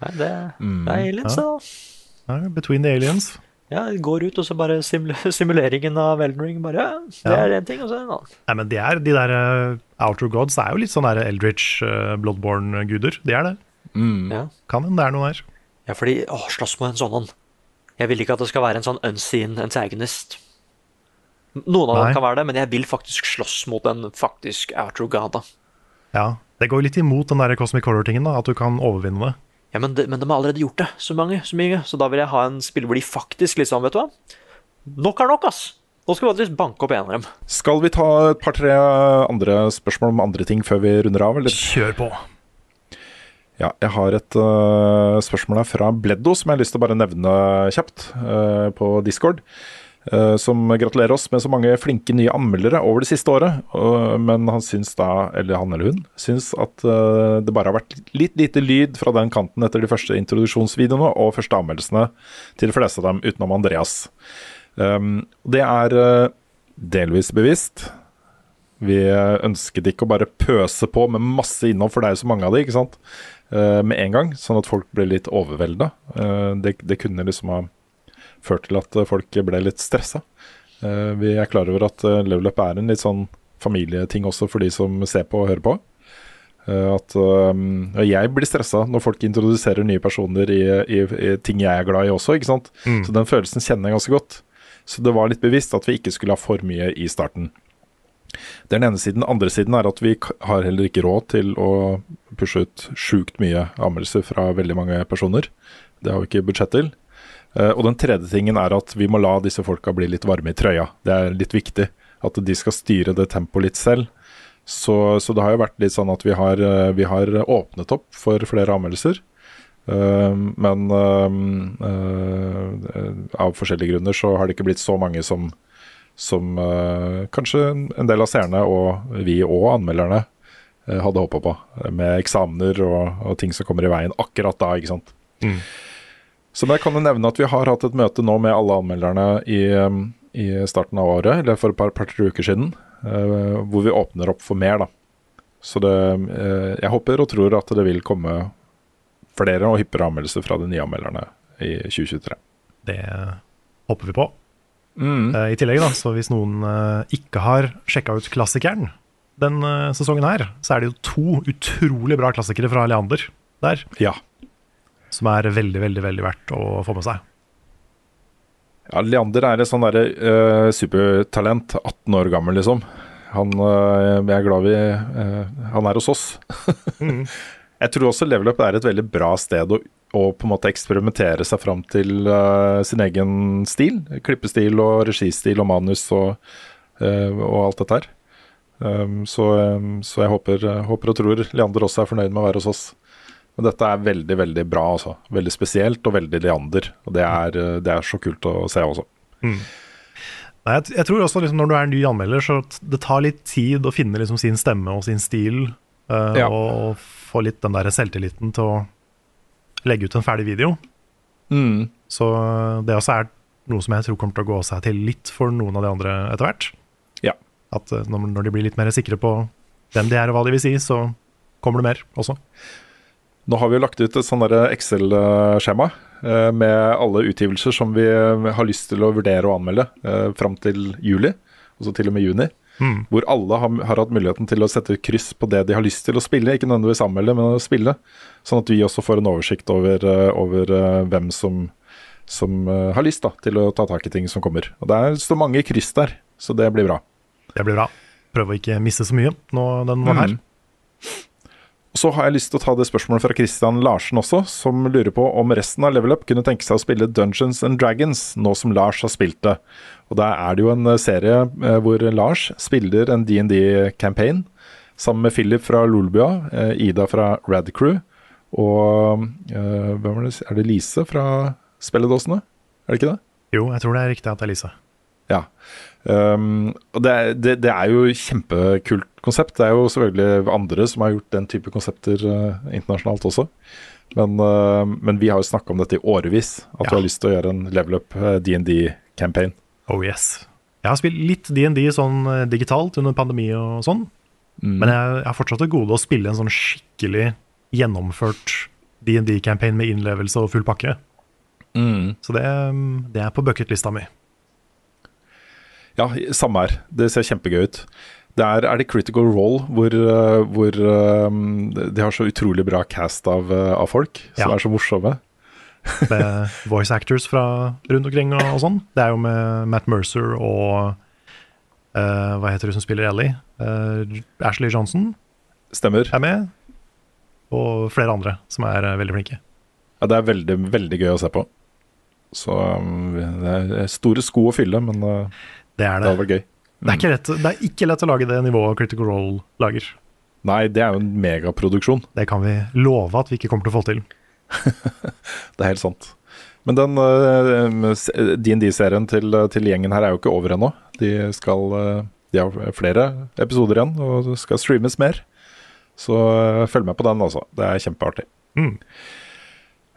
Nei, det, Mm. det er aliens, Ja. da. Ja, between the aliens. Ja, går ut, og så bare simul simuleringen av Elden Ring. Bare, ja, det Ja. er én ting, og så en annen. Nei, men de, er, de der uh, Outer Gods er jo litt sånn der Eldritch, uh, Bloodborne-guder. De er det. Ja. Kan hende det er noe der. ja, fordi Å, slåss mot en sånn en. Jeg vil ikke at det skal være en sånn unseen antagonist. Noen av Nei. dem kan være det, men jeg vil faktisk slåss mot en faktisk Outrogada. Ja, Det går litt imot den der Cosmic Horror-tingen, da, at du kan overvinne det. Ja, men de, men de har allerede gjort det, så mange, så mye. Så da vil jeg ha en spill hvor de faktisk liksom, vet du hva Nok er nok, ass! Nå skal vi faktisk banke opp en av dem. Skal vi ta et par-tre andre spørsmål om andre ting før vi runder av, eller? Kjør på! Ja, jeg har et uh, spørsmål her fra Bleddo som jeg har lyst til å bare nevne kjapt uh, på Discord. Uh, som gratulerer oss med så mange flinke nye anmeldere over det siste året. Men han syns da, eller han eller hun, syns at det bare har vært litt lite lyd fra den kanten etter de første introduksjonsvideoene og første anmeldelsene til de fleste av dem, utenom Andreas. Um, det er delvis bevisst. Vi ønsket ikke å bare pøse på med masse innhold, for det er jo så mange av de, ikke sant? Eh, med en gang, sånn at folk ble litt overvelda. Eh, det, det kunne liksom ha ført til at eh, folk ble litt stressa. Vi er klar over at level up er en litt sånn familieting også for de som ser på og hører på. At og jeg blir stressa når folk introduserer nye personer i, i, i ting jeg er glad i også, ikke sant. Mm. Så den følelsen kjenner jeg ganske godt. Så det var litt bevisst at vi ikke skulle ha for mye i starten. Det er den ene siden. Den andre siden er at vi har heller ikke råd til å pushe ut sjukt mye anmeldelser fra veldig mange personer. Det har vi ikke budsjett til. Eh, og den tredje tingen er at vi må la disse folka bli litt varme i trøya. Det er litt viktig. At de skal styre det tempoet litt selv. Så, så det har jo vært litt sånn at vi har, eh, vi har åpnet opp for flere anmeldelser. Eh, men av forskjellige grunner så har det ikke blitt så mange som som uh, kanskje en del av seerne og vi og anmelderne uh, hadde håpa på. Med eksamener og, og ting som kommer i veien akkurat da, ikke sant. Mm. Så jeg kan jo nevne at vi har hatt et møte nå med alle anmelderne i, um, i starten av året, eller for et par, par-tre uker siden, uh, hvor vi åpner opp for mer, da. Så det, jeg håper og tror at det vil komme flere og hyppigere anmeldelser fra de nye anmelderne i 2023. Det håper vi på. Mm. Eh, I tillegg, da, så hvis noen eh, ikke har sjekka ut klassikeren den eh, sesongen her, så er det jo to utrolig bra klassikere fra Leander der. Ja. Som er veldig, veldig, veldig verdt å få med seg. Ja, Leander er et sånn derre uh, supertalent. 18 år gammel, liksom. Han uh, Jeg er glad vi uh, Han er hos oss. Mm. Jeg tror også Level Up er et veldig bra sted å, å på en måte eksperimentere seg fram til uh, sin egen stil. Klippestil og registil og manus og, uh, og alt dette her. Um, så, um, så jeg håper, håper og tror Leander også er fornøyd med å være hos oss. Men dette er veldig, veldig bra, altså. Veldig spesielt og veldig Leander. Og det er, det er så kult å se også. Mm. Nei, jeg, jeg tror også liksom, når du er en ny anmelder, så det tar litt tid å finne liksom, sin stemme og sin stil. Uh, Ja. Og få litt den der selvtilliten til å legge ut en ferdig video. Mm. Så det også er noe som jeg tror kommer til å gå seg til litt for noen av de andre etter hvert. Ja. At eh, når, de blir litt mer sikre på hvem de er og hva de vil si, så kommer det mer også. Nå har vi jo lagt ut et sånn Excel-skjema eh, med alle utgivelser som vi har lyst til å vurdere å anmelde eh, fram til juli, altså til og med juni. Mm. Hvor alle har, har hatt muligheten til å sette kryss på det de har lyst til å spille. Ikke nødvendigvis anmelde, men å spille. Sånn at vi også får en oversikt over, eh, over eh, hvem som, som eh, har lyst da, til å ta tak i ting som kommer. Og Det er, står mange kryss der, så det blir bra. Det blir bra. Prøve å ikke miste så mye nå den var her. Mhm. Så har jeg lyst til å ta det spørsmålet fra Christian Larsen også, som lurer på om resten av Level Up kunne tenke seg å spille Dungeons and Dragons, nå som Lars har spilt det. Og da er det jo en eh, serie eh, hvor Lars spiller en DND-campaign sammen med Philip fra Lolbua, eh, Ida fra Rad Crew og hvem er det? Er det Lise fra Spelledåsene? Er det ikke det? Jo, jeg tror det er riktig at det er Lise. Ja. Um, og det, det, det er jo kjempekult konsept. Det er jo selvfølgelig andre som har gjort den type konsepter uh, internasjonalt også. Men, uh, men vi har jo snakka om dette i årevis, at vi har lyst til å gjøre en level up DND-campaign. Oh yes. Jeg har spilt litt D&D sånn eh, digitalt under pandemi og sånn, Mm. men jeg, jeg har fortsatt til gode å spille en sånn skikkelig gjennomført D&D-campaign med innlevelse og full pakke. Mm. Så det, det er på bucketlista mi. Ja, samme her. Det ser kjempegøy ut. Der er, det Critical Role hvor, uh, hvor um, de har så utrolig bra cast av, av folk som Ja. er så morsomme. Med voice actors fra rundt omkring og, og sånn. Det er jo med Matt Mercer og uh, Hva heter hun som spiller Ellie? Uh, Ashley Johnson Stemmer. er med. Og flere andre som er uh, veldig flinke. Ja, det er veldig, veldig gøy å se på. Så um, det er store sko å fylle, men Det er det det. gøy. Det er, ikke lett, det er ikke lett å lage det nivået Critical Role lager. Nei, det er jo en megaproduksjon. Det kan vi love at vi ikke kommer til å få til. Det er helt sant. Men den uh, DND-serien til, til gjengen her er jo ikke over ennå. De skal De har flere episoder igjen, og skal streames mer. Så følg med på den, altså. Det er kjempeartig. Mm.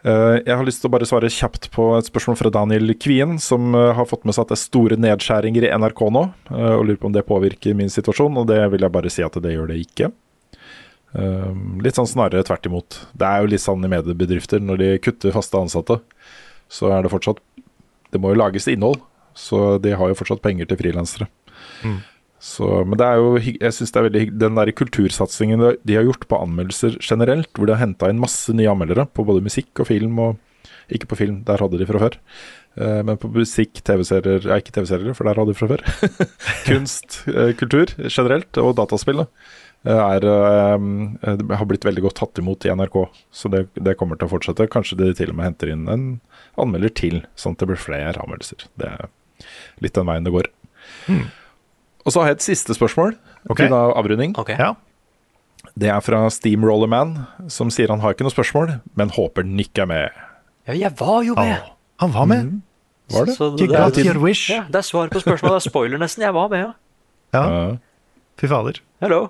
Jeg har lyst til å bare svare kjapt på et spørsmål fra Daniel Kvien, som har fått med seg at det er store nedskjæringer i NRK nå, og lurer på om det påvirker min situasjon, og det vil jeg bare si at det gjør det ikke. Um, litt sånn snarere tvert imot. Det er jo litt sånn i mediebedrifter, når de kutter faste ansatte, så er det fortsatt Det må jo lages innhold, så de har jo fortsatt penger til frilansere. Mm. Så, men det er jo, jeg synes det er veldig den der kultursatsingen de- har gjort på anmeldelser generelt, hvor de har henta inn masse nye anmeldere på både musikk og film, og ikke på film, der hadde de fra før. Eh, men på musikk, TV-serier Ja, ikke TV-serier, for der hadde de fra før. Kunst, eh, kultur generelt, og dataspill da, er, eh, det har blitt veldig godt tatt imot i NRK. Så det, det kommer til å fortsette. Kanskje de til og med henter inn en anmelder til, sånn at det blir flere anmeldelser. Det er litt den veien det går. Og så har jeg et siste spørsmål Ok. til avrunding. Okay. Ja. Det er fra Steamrollerman, som sier han har ikke noe spørsmål, men håper Nick er med. Ja, jeg var jo med! Å, han var med! Var det? Så så det, got er, your wish. ja, det er svar på spørsmålet. Det er spoiler nesten. Jeg var med, ja. Ja, Ja. fy fader. Hello.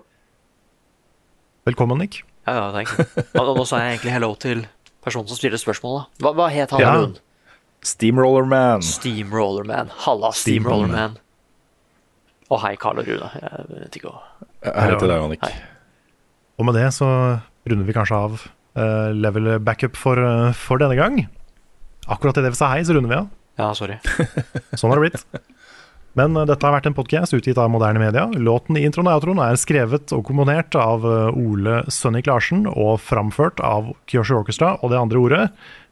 Velkommen, Nick. Ja, ja, takk. Og nå sa jeg egentlig hello til personen som stiller spørsmålet. Hva, hva het han? Ja. Lund? Steamrollerman. Steamrollerman. Halla, Steamrollerman. Og hei, Karl og Rune. Jeg vet ikke hva Hei til deg, Annik. Hei. Og med det så runder vi kanskje av uh, level backup for, uh, for denne gang. Akkurat idet vi sa hei, så runder vi av. Ja, sorry. Sånn har det blitt. Men uh, dette har vært en podkast utgitt av moderne media. Låten i introen og outroen er skrevet og komponert av uh, Ole Sønnik Larsen og framført av Kyoshi Orchestra og det andre ordet,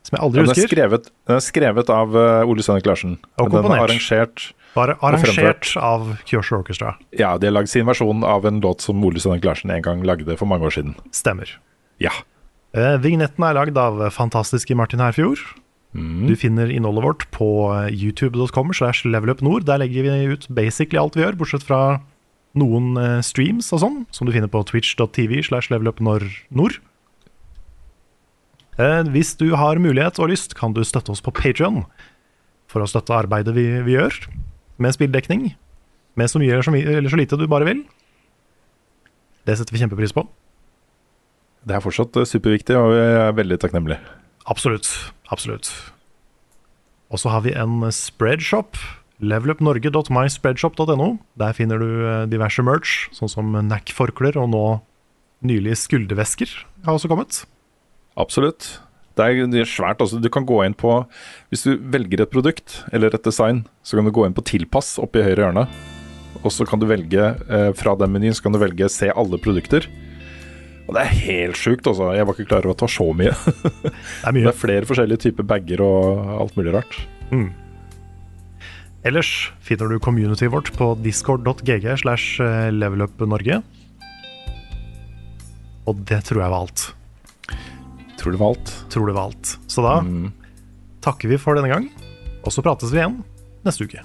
som jeg aldri Den er husker. skrevet, den er skrevet av uh, Ole Sønnik Larsen. Og komponert. den er arrangert Bare arrangert av Kyoshi Orchestra. Ja, de har lagd sin versjon av en låt som Ole Sønnik Larsen en gang lagde for mange år siden. Stemmer. Ja. Vignetten er lagd av fantastiske Martin Herfjord. Mm. Du finner innholdet vårt på eh, youtube.com slash levelupnord. Der legger vi ut basically alt vi gjør, bortsett fra noen eh, streams og sånn, som du finner på twitch.tv slash levelupnord. Eh, hvis du har mulighet og lyst, kan du støtte oss på Patreon for å støtte arbeidet vi, vi gjør, med spilldekning. Med så mye eller så, mye, eller så lite du bare vil. Det setter vi kjempepris på. Det er fortsatt superviktig, og jeg er veldig takknemlig. Absolutt. Absolutt. Og så har vi en spreadshop. Levelupnorge.myspreadshop.no. Der finner du eh, diverse merch, sånn som NAC-forklær og nå nylig skuldervesker har også kommet. Absolutt. Det er, svært. Altså. Du kan gå inn på Hvis du velger et produkt eller et design, så kan du gå inn på tilpass oppe i høyre hjørne. Og så kan du velge eh, fra den menyen så kan du velge se alle produkter. Og det er helt sjukt, altså. Jeg var ikke klar over at det var så mye. Det er mye. Det er flere forskjellige typer bager og alt mulig rart. Mm. Ellers finner du communityet vårt på discord.gg slash eh, levelupnorge. Og det tror jeg var alt. Tror det var alt. Tror det var alt. Så da takker vi for denne gang, og så prates vi igjen neste uke.